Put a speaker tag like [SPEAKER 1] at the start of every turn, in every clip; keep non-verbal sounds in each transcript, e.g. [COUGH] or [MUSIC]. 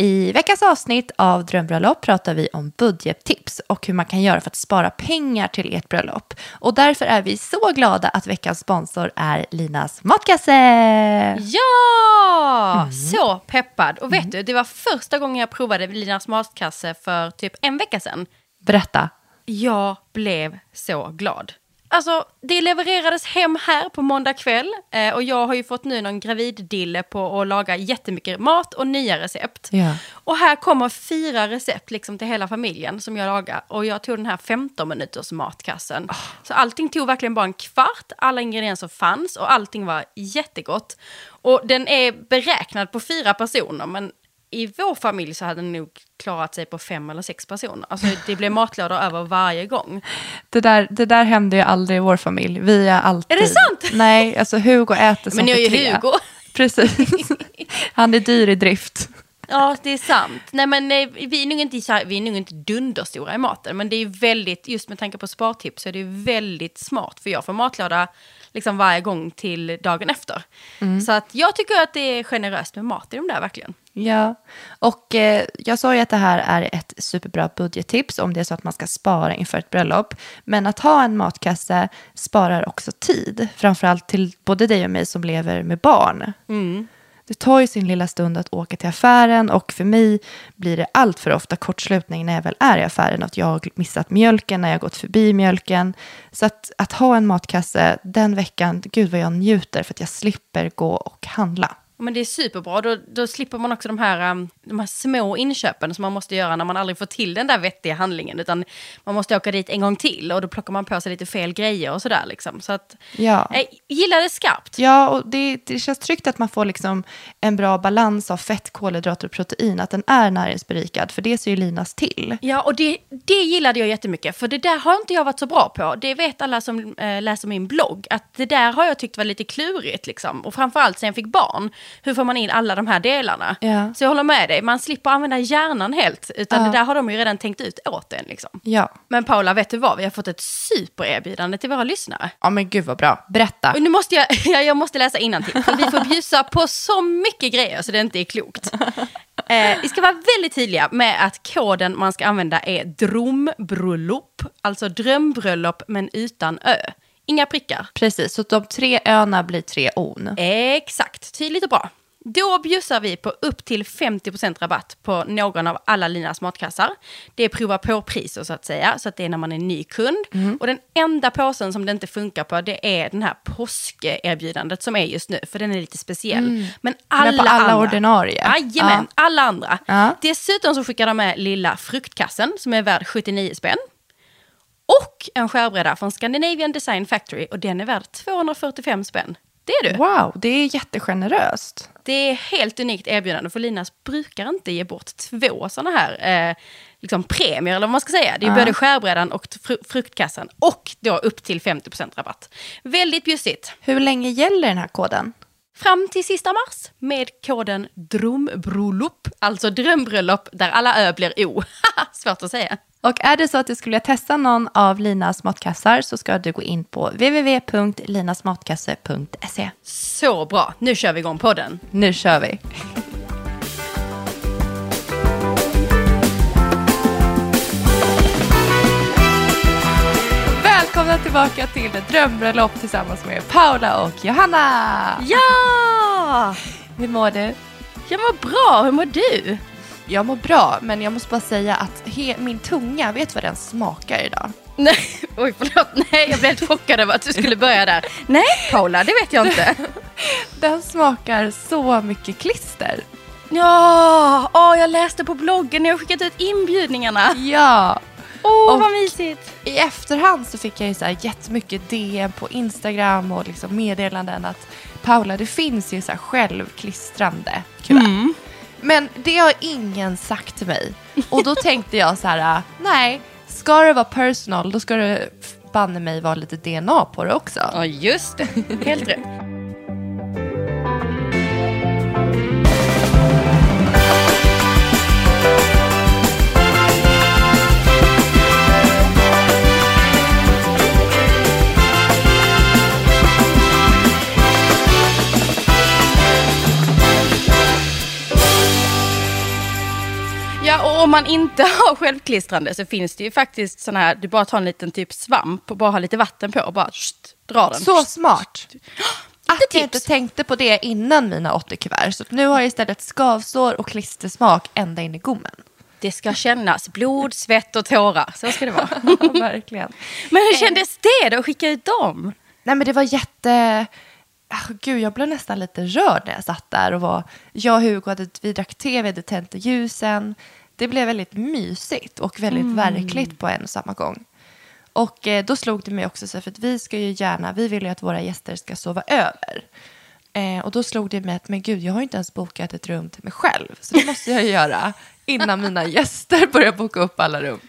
[SPEAKER 1] I veckans avsnitt av Drömbröllop pratar vi om budgettips och hur man kan göra för att spara pengar till ert bröllop. Och därför är vi så glada att veckans sponsor är Linas matkasse.
[SPEAKER 2] Ja! Så peppad. Och vet du, det var första gången jag provade Linas matkasse för typ en vecka sedan.
[SPEAKER 1] Berätta.
[SPEAKER 2] Jag blev så glad. Alltså, det levererades hem här på måndag kväll eh, och jag har ju fått nu någon graviddille på att laga jättemycket mat och nya recept.
[SPEAKER 1] Ja.
[SPEAKER 2] Och här kommer fyra recept liksom till hela familjen som jag lagar. Och jag tog den här 15 minuters matkassen. Så allting tog verkligen bara en kvart, alla ingredienser fanns och allting var jättegott. Och den är beräknad på fyra personer, men i vår familj så hade den nog klarat sig på fem eller sex personer. Alltså det blev matlådor över varje gång.
[SPEAKER 1] Det där, det där händer ju aldrig i vår familj. Vi är alltid...
[SPEAKER 2] Är det sant?
[SPEAKER 1] Nej, alltså Hugo äter som
[SPEAKER 2] Men ni har ju
[SPEAKER 1] tre.
[SPEAKER 2] Hugo. [LAUGHS]
[SPEAKER 1] Precis. Han är dyr i drift.
[SPEAKER 2] Ja, det är sant. Nej, men eh, vi är nog inte, så här, vi är nog inte dunderstora i maten, men det är väldigt, just med tanke på spartips, så är det väldigt smart, för jag får matlåda liksom varje gång till dagen efter. Så att jag tycker att det är generöst med mat i de där verkligen.
[SPEAKER 1] Ja, och eh, jag sa ju att det här är ett superbra budgettips om det är så att man ska spara inför ett bröllop. Men att ha en matkasse sparar också tid, framförallt till både dig och mig som lever med barn. Det tar ju sin lilla stund att åka till affären och för mig blir det allt för ofta kortslutning när jag väl är i affären. Att jag har missat mjölken när jag gått förbi mjölken. Så att, att ha en matkasse den veckan, gud vad jag njuter för att jag slipper gå och handla.
[SPEAKER 2] Men det är superbra, då, då slipper man också de här, um, de här små inköpen som man måste göra när man aldrig får till den där vettiga handlingen. Utan man måste åka dit en gång till och då plockar man på sig lite fel grejer och sådär. Liksom. Så att,
[SPEAKER 1] Ja.
[SPEAKER 2] jag gillar det skarpt.
[SPEAKER 1] Ja, och det, det känns tryggt att man får liksom en bra balans av fett, kolhydrater och protein. Att den är näringsberikad, för det ser ju Linas till.
[SPEAKER 2] Ja, och det, det gillade jag jättemycket. För det där har inte jag varit så bra på. Det vet alla som eh, läser min blogg. Att det där har jag tyckt var lite klurigt. Liksom. Och framförallt sen jag fick barn. Hur får man in alla de här delarna?
[SPEAKER 1] Ja.
[SPEAKER 2] Så jag håller med dig. Man slipper använda hjärnan helt. Utan
[SPEAKER 1] Ja.
[SPEAKER 2] det där har de ju redan tänkt ut åt en. Liksom.
[SPEAKER 1] Ja.
[SPEAKER 2] Men Paula, vet du vad? Vi har fått ett supererbjudande till våra lyssnare.
[SPEAKER 1] Ja, men gud vad bra. Berätta.
[SPEAKER 2] Och nu måste jag, [LAUGHS] ja, jag måste läsa innantill, för vi får bjussa på så mycket grejer så det inte är klokt. [LAUGHS] Eh, vi ska vara väldigt tydliga med att koden man ska använda är drömbröllop, alltså drömbröllop men utan ö. Inga prickar.
[SPEAKER 1] Precis, så de tre öarna blir tre on.
[SPEAKER 2] Exakt, tydligt och bra. Då bjussar vi på upp till 50% rabatt på någon av alla Linas matkassar. Det är prova på-priser så att säga, så att det är när man är ny kund. Och den enda påsen som det inte funkar på, det är den här påskerbjudandet som är just nu, för den är lite speciell. Men alla,
[SPEAKER 1] Men på alla
[SPEAKER 2] andra,
[SPEAKER 1] ordinarie?
[SPEAKER 2] Jajamän, alla andra.
[SPEAKER 1] Ja.
[SPEAKER 2] Dessutom så skickar de med lilla fruktkassen som är värd 79 spänn. Och en skärbräda från Scandinavian Design Factory och den är värd 245 spänn. Det är du.
[SPEAKER 1] Wow, det är jättegeneröst.
[SPEAKER 2] Det är helt unikt erbjudande för Linas brukar inte ge bort två sådana här eh, liksom premier eller vad man ska säga. Det är
[SPEAKER 1] Ja.
[SPEAKER 2] både skärbrädan och fru- fruktkassan och då upp till 50% rabatt. Väldigt bjussigt.
[SPEAKER 1] Hur länge gäller den här koden?
[SPEAKER 2] Fram till sista mars med koden DROMBROLOP, alltså drömbröllop där alla ö blir o. [LAUGHS] Svårt att säga.
[SPEAKER 1] Och är det så att du skulle vilja testa någon av Linas matkassar så ska du gå in på www.linasmatkasse.se.
[SPEAKER 2] Så bra, nu kör vi igång podden.
[SPEAKER 1] Nu kör vi! Välkomna tillbaka till Drömbröllop tillsammans med Paula och Johanna!
[SPEAKER 2] Ja!
[SPEAKER 1] Hur mår du?
[SPEAKER 2] Jag mår bra, hur mår du?
[SPEAKER 1] Jag mår bra, men jag måste bara säga att min tunga, vet vad den smakar idag?
[SPEAKER 2] Nej, oj förlåt, nej jag blev helt chockad över att du skulle börja där. Nej Paula, det vet jag inte. [LAUGHS]
[SPEAKER 1] Den smakar så mycket klister.
[SPEAKER 2] Ja, åh, jag läste på bloggen när jag skickat ut inbjudningarna.
[SPEAKER 1] Ja!
[SPEAKER 2] Åh,
[SPEAKER 1] Och-
[SPEAKER 2] vad mysigt.
[SPEAKER 1] I efterhand så fick jag ju så här jättemycket DM på Instagram och liksom meddelanden att Paula, det finns ju så här självklistrande kuvert. Men det har ingen sagt till mig. Och då tänkte jag så här, nej, ska det vara personal, då ska det banne mig vara lite DNA på det också.
[SPEAKER 2] Ja, just det. Helt rätt. Och om man inte [LAUGHS] har självklistrande så finns det ju faktiskt sådana här, du bara tar en liten typ svamp och bara har lite vatten på och bara sht, drar den.
[SPEAKER 1] Så smart. Att jag inte tänkte på det innan mina 80 kuvert. Så nu har jag istället skavsår och klistersmak ända in i gommen.
[SPEAKER 2] Det ska kännas blod, svett och tårar. Så ska det vara. [LAUGHS]
[SPEAKER 1] Verkligen.
[SPEAKER 2] Men hur kändes det då att skicka ut dem?
[SPEAKER 1] Nej men det var jätte... Ah, Gud, jag blev nästan lite rörd när jag satt där och var... Jag och Hugo hade, vi drack te, vi hade tänt ljusen. Det blev väldigt mysigt och väldigt verkligt på en och samma gång. Och eh, då slog det mig också, så för att vi ska ju gärna, vi vill ju att våra gäster ska sova över. Eh, och då slog det mig att, men gud, jag har inte ens bokat ett rum till mig själv. Så det måste jag ju göra innan mina gäster börjar boka upp alla rum.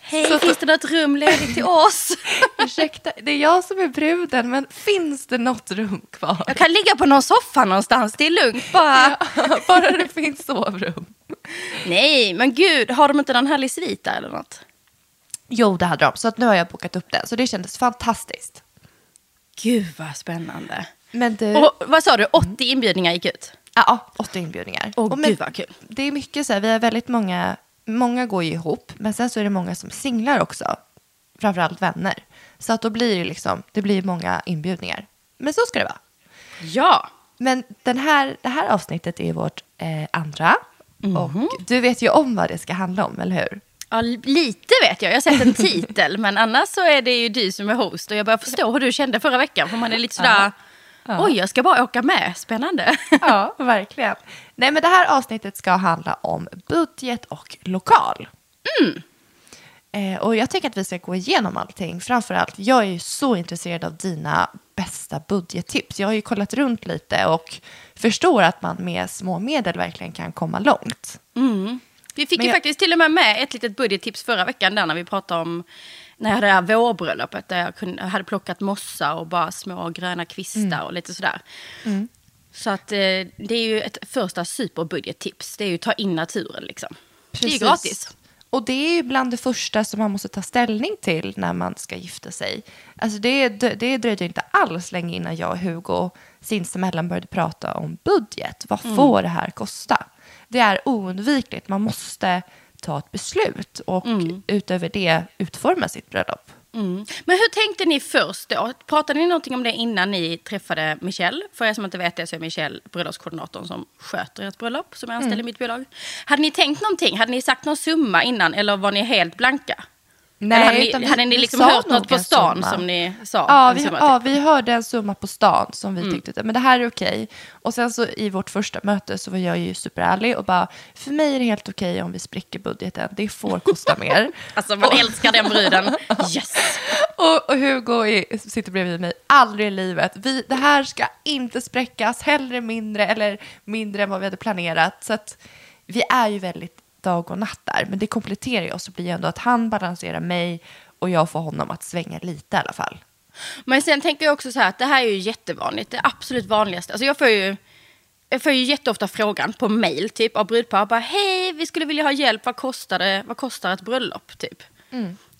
[SPEAKER 2] Hej, finns det något rum ledigt till oss? [LAUGHS]
[SPEAKER 1] Ursäkta, det är jag som är bruden, men finns det något rum kvar?
[SPEAKER 2] Jag kan ligga på någon soffa någonstans, det är lugnt bara.
[SPEAKER 1] Bara det finns sovrum.
[SPEAKER 2] Nej, men gud, har de inte någon härlig svit där eller något?
[SPEAKER 1] Jo, det hade de. Så att nu har jag bokat upp den. Så det kändes fantastiskt.
[SPEAKER 2] Gud vad spännande.
[SPEAKER 1] Men du...
[SPEAKER 2] Och vad sa du, 80 inbjudningar gick ut?
[SPEAKER 1] Ja, åtta inbjudningar.
[SPEAKER 2] Åh,
[SPEAKER 1] Och men-
[SPEAKER 2] gud vad kul.
[SPEAKER 1] Det är mycket så här, vi har väldigt många, många går ju ihop, men sen så är det många som singlar också. Framförallt vänner. Så att då blir det liksom, det blir många inbjudningar. Men så ska det vara.
[SPEAKER 2] Ja.
[SPEAKER 1] Men den här, det här avsnittet är vårt eh, andra.
[SPEAKER 2] Mhm.
[SPEAKER 1] Och du vet ju om vad det ska handla om, eller hur?
[SPEAKER 2] ja, lite vet jag. Jag har sett en [LAUGHS] titel, men annars så är det ju du som är host. Och jag börjar förstå hur du kände förra veckan, för man är lite sådär, oj, jag ska bara åka med, spännande. [LAUGHS]
[SPEAKER 1] Ja, verkligen. Nej, men det här avsnittet ska handla om budget och lokal. Eh, och jag tänker att vi ska gå igenom allting. Framförallt, jag är ju så intresserad av dina bästa budgettips. Jag har ju kollat runt lite och förstår att man med små medel verkligen kan komma långt.
[SPEAKER 2] Vi fick
[SPEAKER 1] Men
[SPEAKER 2] ju
[SPEAKER 1] jag-
[SPEAKER 2] faktiskt till och med med ett litet budgettips förra veckan där när vi pratade om när jag hade det här vårbröllopet där jag, kunde, jag hade plockat mossa och bara små gröna kvistar
[SPEAKER 1] Mm.
[SPEAKER 2] och lite sådär. Så att eh, det är ju ett första superbudgettips. Det är ju ta in naturen liksom. Det är ju gratis.
[SPEAKER 1] Och det är ju bland det första som man måste ta ställning till när man ska gifta sig. Alltså det, det dröjde inte alls länge innan jag och Hugo sinsemellan började prata om budget. Vad får det här kosta? Det är oundvikligt. Man måste ta ett beslut och utöver det utforma sitt bröllop.
[SPEAKER 2] Mm. Men hur tänkte ni först då? Pratade ni någonting om det innan ni träffade Michelle? För er som inte vet det så är Michelle bröllopskoordinatorn som sköter ert bröllop, som är anställd
[SPEAKER 1] Mm.
[SPEAKER 2] i mitt bolag. Hade ni tänkt någonting? Hade ni sagt någon summa innan eller var ni helt blanka?
[SPEAKER 1] Nej,
[SPEAKER 2] hade ni, hade ni liksom hört något på stan som ni sa?
[SPEAKER 1] Ja vi, ja,
[SPEAKER 2] typ?
[SPEAKER 1] vi hörde en summa på stan som vi tyckte, men det här är okej. Och sen så i vårt första möte så var jag ju superärlig och bara, för mig är det helt okej om vi spricker budgeten, det får kosta [LAUGHS] mer.
[SPEAKER 2] Alltså man älskar den bruden. [LAUGHS] Yes!
[SPEAKER 1] och, och Hugo är, sitter bredvid mig, aldrig i livet. Vi, det här ska inte spräckas, hellre mindre eller mindre än vad vi hade planerat. Så att vi är ju väldigt dag och natt där, men det kompletterar ju oss så blir ju ändå att han balanserar mig och jag får honom att svänga lite i alla fall.
[SPEAKER 2] Men sen tänker jag också så här att det här är ju jättevanligt. Det absolut vanligaste. Alltså jag får ju, jag får ju jätteofta frågan på mail typ av brudpar. Bara, Hej, vi skulle vilja ha hjälp. Vad kostar, det? Vad kostar ett bröllop? Typ.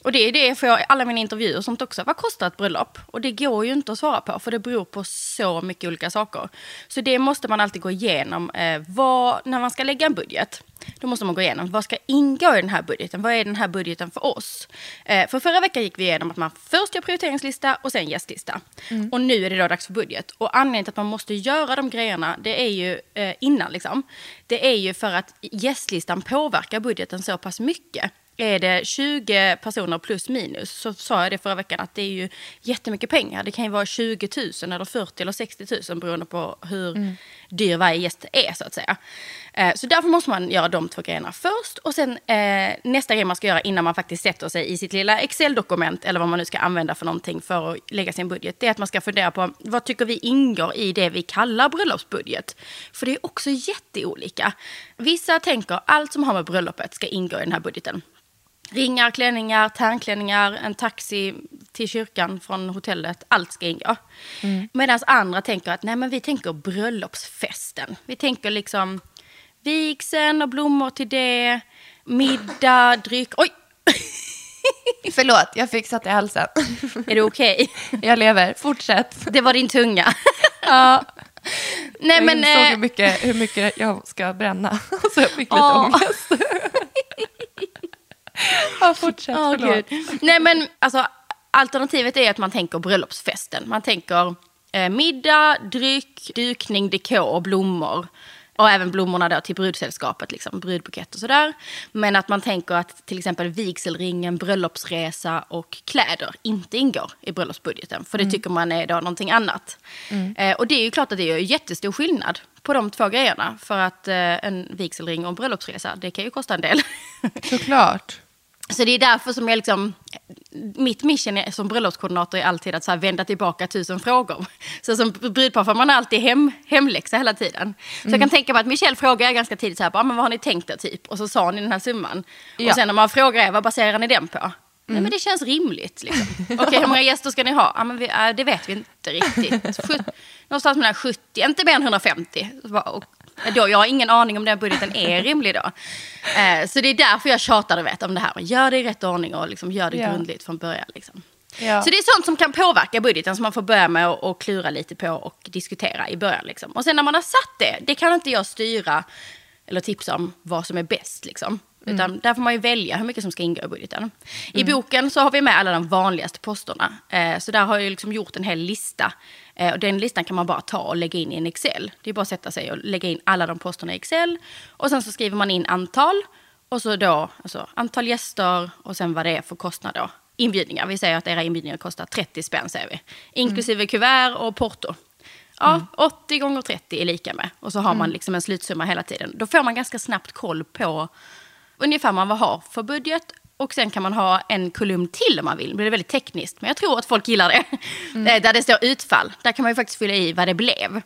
[SPEAKER 2] Och det är det får jag alla mina intervjuer och sånt också. Vad kostar ett bröllop? Och det går ju inte att svara på för det beror på så mycket olika saker. Så det måste man alltid gå igenom. Eh, vad, när man ska lägga en budget, då måste man gå igenom vad ska ingå i den här budgeten? Vad är den här budgeten för oss? Eh, för förra veckan gick vi igenom att man först gör prioriteringslista och sen gästlista. Och nu är det då dags för budget. Och anledningen till att man måste göra de grejerna, det är ju eh, innan liksom. Det är ju för att gästlistan påverkar budgeten så pass mycket. Är det 20 personer plus minus så sa jag det förra veckan att det är ju jättemycket pengar. Det kan ju vara 20 000 eller 40 eller 60 000 beroende på hur dyr varje gäst är så att säga. Eh, Så därför måste man göra de två grejerna först och sen eh, nästa grej man ska göra innan man faktiskt sätter sig i sitt lilla Excel-dokument eller vad man nu ska använda för någonting för att lägga sin budget. Det är att man ska fundera på vad tycker vi ingår i det vi kallar bröllopsbudget. För det är också jätteolika. Vissa tänker allt som har med bröllopet ska ingå i den här budgeten. Ringar, klänningar, tärnklänningar, en taxi till kyrkan från hotellet. Allt ska ingå. Medan andra tänker att nej, men vi tänker bröllopsfesten. Vi tänker liksom vigseln och blommor till det, middag, dryck. Oj, [LAUGHS]
[SPEAKER 1] Förlåt, jag fick satt i halsen.
[SPEAKER 2] är det okej?
[SPEAKER 1] jag lever, fortsätt.
[SPEAKER 2] Det var din tunga. [LAUGHS]
[SPEAKER 1] Ja,
[SPEAKER 2] nej,
[SPEAKER 1] jag
[SPEAKER 2] men,
[SPEAKER 1] insåg
[SPEAKER 2] eh,
[SPEAKER 1] hur, mycket, hur mycket jag ska bränna. [LAUGHS] Så jag fick lite ångest. [LAUGHS] Ja, fortsätt. Förlåt.
[SPEAKER 2] Gud. Nej men alltså alternativet är att man tänker bröllopsfesten. Man tänker eh, middag, dryck, dukning, dekor blommor. Och även blommorna då till brudsällskapet, liksom, brudbukett och sådär. Men att man tänker att till exempel vigselringen, bröllopsresa och kläder inte ingår i bröllopsbudgeten. För det tycker man är då någonting annat. Eh, och det är ju klart att det är jättestor skillnad på de två grejerna. För att eh, en vigselring och en bröllopsresa, det kan ju kosta en del. [LAUGHS]
[SPEAKER 1] Såklart.
[SPEAKER 2] Så det är därför som jag liksom, mitt mission är, som bröllopskoordinator är alltid att så vända tillbaka tusen frågor. [LAUGHS] Så som brudpar får man alltid hem, hemläxa hela tiden. Så jag kan tänka mig att Michelle frågar ganska tidigt så här, bara, men vad har ni tänkt er typ? Och så sa ni den här summan.
[SPEAKER 1] Ja.
[SPEAKER 2] Och sen när man frågar er, vad baserar ni den på? Nej men det känns rimligt. Liksom. Okej, hur många gäster ska ni ha? Ja, men vi, äh, det vet vi inte riktigt. Sjut, någonstans mellan 70, inte mer än 150. Så bara, och, då, jag har ingen aning om den budgeten är rimlig då. Eh, så det är därför jag tjatar vet, om det här. Gör det i rätt ordning och liksom, gör det
[SPEAKER 1] Ja.
[SPEAKER 2] grundligt från början. Liksom.
[SPEAKER 1] Ja.
[SPEAKER 2] Så det är sånt som kan påverka budgeten som man får börja med att och klura lite på och diskutera i början. Liksom. Och sen när man har satt det, det kan inte jag styra eller tipsa om vad som är bäst. Liksom. Utan där får man ju välja hur mycket som ska ingå i budgeten. I boken så har vi med alla de vanligaste posterna. Eh, så där har jag liksom gjort en hel lista. Eh, och den listan kan man bara ta och lägga in i en Excel. Det är bara att sätta sig och lägga in alla de posterna i Excel. Och sen så skriver man in antal. Och så då alltså, antal gäster och sen vad det är för kostnad då. Inbjudningar. Vi säger att era inbjudningar kostar 30 spänn säger vi. Inklusive kuvert och porto. Ja, 80 gånger 30 är lika med. Och så har man liksom en slutsumma hela tiden. Då får man ganska snabbt koll på ungefär vad man har för budget. Och sen kan man ha en kolumn till om man vill. Det blir väldigt tekniskt, men jag tror att folk gillar det. Eh, Där det står utfall. Där kan man ju faktiskt fylla i vad det blev.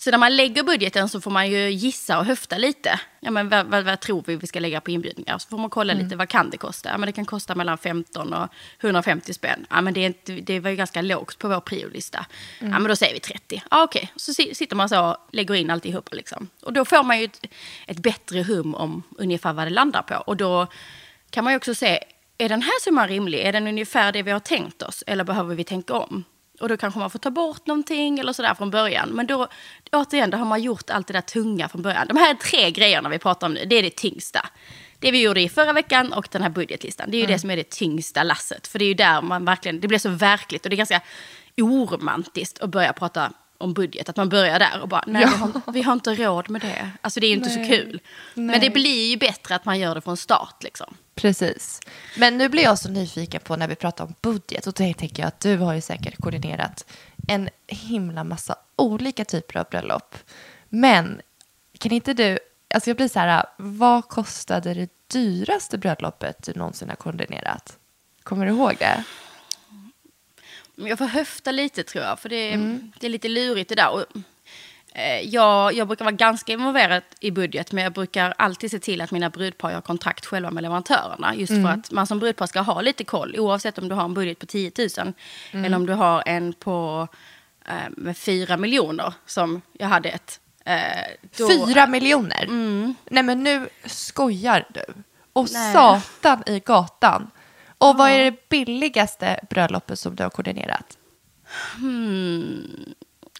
[SPEAKER 2] Så när man lägger budgeten så får man ju gissa och höfta lite. Ja, men vad, vad, vad tror vi vi ska lägga på inbjudningar? Så får man kolla lite, vad kan det kosta? Ja, men det kan kosta mellan 15 och 150 spänn. Ja, men det, är inte, det var ju ganska lågt på vår priolista. Ja, men då säger vi 30. Ja, okej. Så si- sitter man så och lägger in alltihop. Liksom. Och då får man ju ett, ett bättre hum om ungefär vad det landar på. Och då kan man ju också se, är den här summan rimlig? Är den ungefär det vi har tänkt oss? Eller behöver vi tänka om? Och då kanske man får ta bort någonting eller sådär från början. Men då, återigen, då har man gjort allt det där tunga från början. De här tre grejerna vi pratar om nu, det är det tyngsta. Det vi gjorde i förra veckan och den här budgetlistan, det är ju det som är det tyngsta lasset. För det är ju där man verkligen, det blir så verkligt och det är ganska oromantiskt att börja prata om budget. Att man börjar där och bara, nej
[SPEAKER 1] Ja.
[SPEAKER 2] vi, har, vi har inte råd med det. Alltså det är ju inte
[SPEAKER 1] Nej.
[SPEAKER 2] så kul. Men
[SPEAKER 1] Nej.
[SPEAKER 2] det blir ju bättre att man gör det från start liksom.
[SPEAKER 1] Precis. Men nu blir jag så nyfiken på när vi pratar om budget. Och då tänker jag att du har ju säkert koordinerat en himla massa olika typer av bröllop. Men kan inte du, alltså jag blir så här, vad kostade det dyraste bröllopet du någonsin har koordinerat? Kommer du ihåg det?
[SPEAKER 2] Jag får höfta lite tror jag, för det, det är lite lurigt det där. Och, jag, jag brukar vara ganska involverad i budget, men jag brukar alltid se till att mina brudpar har kontrakt själva med leverantörerna. Just för att man som brudpar ska ha lite koll, oavsett om du har en budget på 10 000 eller om du har en på eh, med 4 miljoner, som jag hade ett. Eh,
[SPEAKER 1] Fyra miljoner? Nej men nu skojar du. Och
[SPEAKER 2] Nej.
[SPEAKER 1] satan i gatan. Och vad är det billigaste bröllopet som du har koordinerat?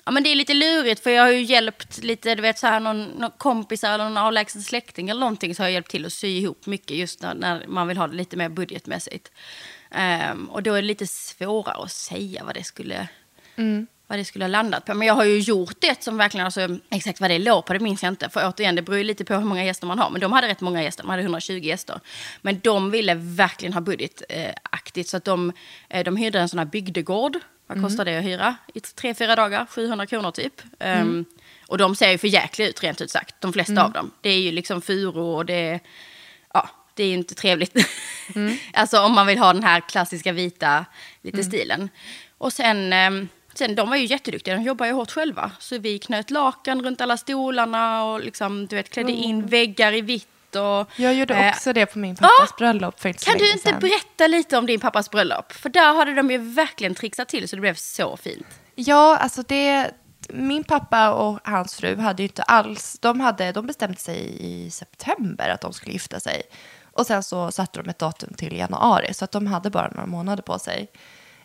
[SPEAKER 2] Ja, men det är lite lurigt för jag har ju hjälpt lite, du vet så här någon, någon kompisar eller någon avlägsen släkting eller någonting så har jag hjälpt till att sy ihop mycket just när, när man vill ha det lite mer budgetmässigt. Ehm, och då är det lite svårare att säga vad det skulle vad det skulle ha landat på. Men jag har ju gjort det som verkligen, alltså, exakt vad det låg på, det minns jag inte. För återigen, det beror ju lite på hur många gäster man har. Men de hade rätt många gäster, de hade 120 gäster. Men de ville verkligen ha budgetaktigt. så att de, eh, de hyrde en sån här bygdegård. Vad kostar det att hyra? I tre, fyra dagar, 700 kronor typ. Ehm, och de ser ju för jäkliga ut rent ut sagt, de flesta av dem. Det är ju liksom furu och det är, ja, det är ju inte trevligt. [LAUGHS] alltså om man vill ha den här klassiska vita lite stilen. Och sen, ehm, sen, de var ju jätteduktiga, de jobbar ju hårt själva. Så vi knöt lakan runt alla stolarna och liksom, du vet, klädde in väggar i vitt. Och,
[SPEAKER 1] Jag gjorde
[SPEAKER 2] eh,
[SPEAKER 1] också det på min pappas bröllop för inte
[SPEAKER 2] kan du inte
[SPEAKER 1] sedan.
[SPEAKER 2] berätta lite om din pappas bröllop? För där hade de ju verkligen trixat till så det blev så fint.
[SPEAKER 1] Ja, alltså det... Min pappa och hans fru hade ju inte alls... De, hade, de bestämde sig i september att de skulle gifta sig. Och sen så satte de ett datum till januari, så att de hade bara några månader på sig.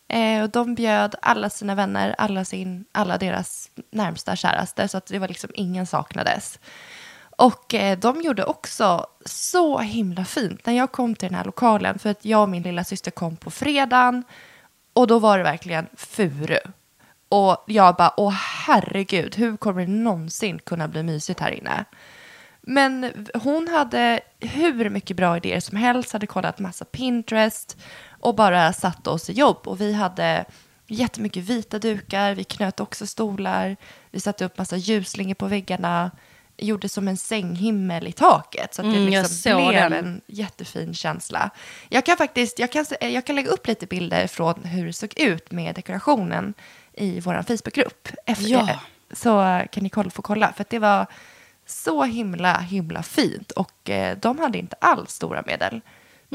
[SPEAKER 1] Eh, och de bjöd alla sina vänner, alla, sin, alla deras närmsta käraste, så att det var liksom ingen saknades. Och eh, de gjorde också så himla fint när jag kom till den här lokalen. För att jag och min lilla syster kom på fredagen och då var det verkligen furu. Och jag bara, åh herregud, hur kommer det någonsin kunna bli mysigt här inne? Men hon hade hur mycket bra idéer som helst, hade kollat massa Pinterest och bara satt oss i jobb. Och vi hade jättemycket vita dukar, vi knöt också stolar, vi satte upp massa ljusslingor på väggarna, gjorde som en sänghimmel i taket. Så att
[SPEAKER 2] Mm,
[SPEAKER 1] det
[SPEAKER 2] jag
[SPEAKER 1] liksom blev
[SPEAKER 2] den.
[SPEAKER 1] en jättefin känsla. Jag kan faktiskt, jag kan, jag kan lägga upp lite bilder från hur det såg ut med dekorationen i vår Facebookgrupp. Efter,
[SPEAKER 2] Ja.
[SPEAKER 1] Så kan ni kolla, få kolla, för det var så himla, himla fint. Och eh, de hade inte alls stora medel.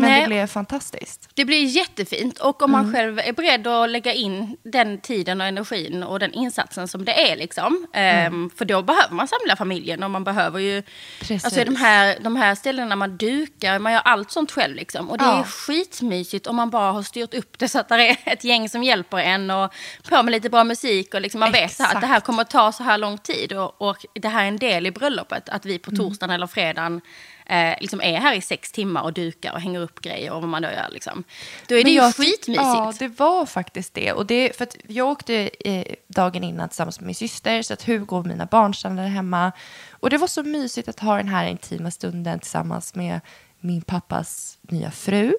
[SPEAKER 1] Men
[SPEAKER 2] Nej.
[SPEAKER 1] det blev fantastiskt.
[SPEAKER 2] Det blir jättefint och om man
[SPEAKER 1] Mm.
[SPEAKER 2] själv är beredd att lägga in den tiden och energin och den insatsen som det är liksom. Ehm, för då behöver man samla familjen och man behöver ju...
[SPEAKER 1] Mm. Precis.
[SPEAKER 2] Alltså de här, de här ställena man dukar, man gör allt sånt själv liksom. Och det
[SPEAKER 1] Ja.
[SPEAKER 2] är skitmysigt om man bara har styrt upp det så att det är ett gäng som hjälper en och på med lite bra musik och liksom man vet så här, att det här
[SPEAKER 1] Exakt.
[SPEAKER 2] kommer att ta så här lång tid och, och det här är en del i bröllopet. Att vi på
[SPEAKER 1] Mm.
[SPEAKER 2] torsdagen eller fredagen eh, liksom är här i sex timmar och dukar och hänger upp grejer och vad man då gör liksom. Då är det
[SPEAKER 1] Men
[SPEAKER 2] ju
[SPEAKER 1] jag tyck-
[SPEAKER 2] skitmysigt.
[SPEAKER 1] Ja, det var faktiskt det. Och det för jag åkte eh, dagen innan tillsammans med min syster, så att Hugo och mina barn stannade hemma. Och det var så mysigt att ha den här intima stunden tillsammans med min pappas nya fru.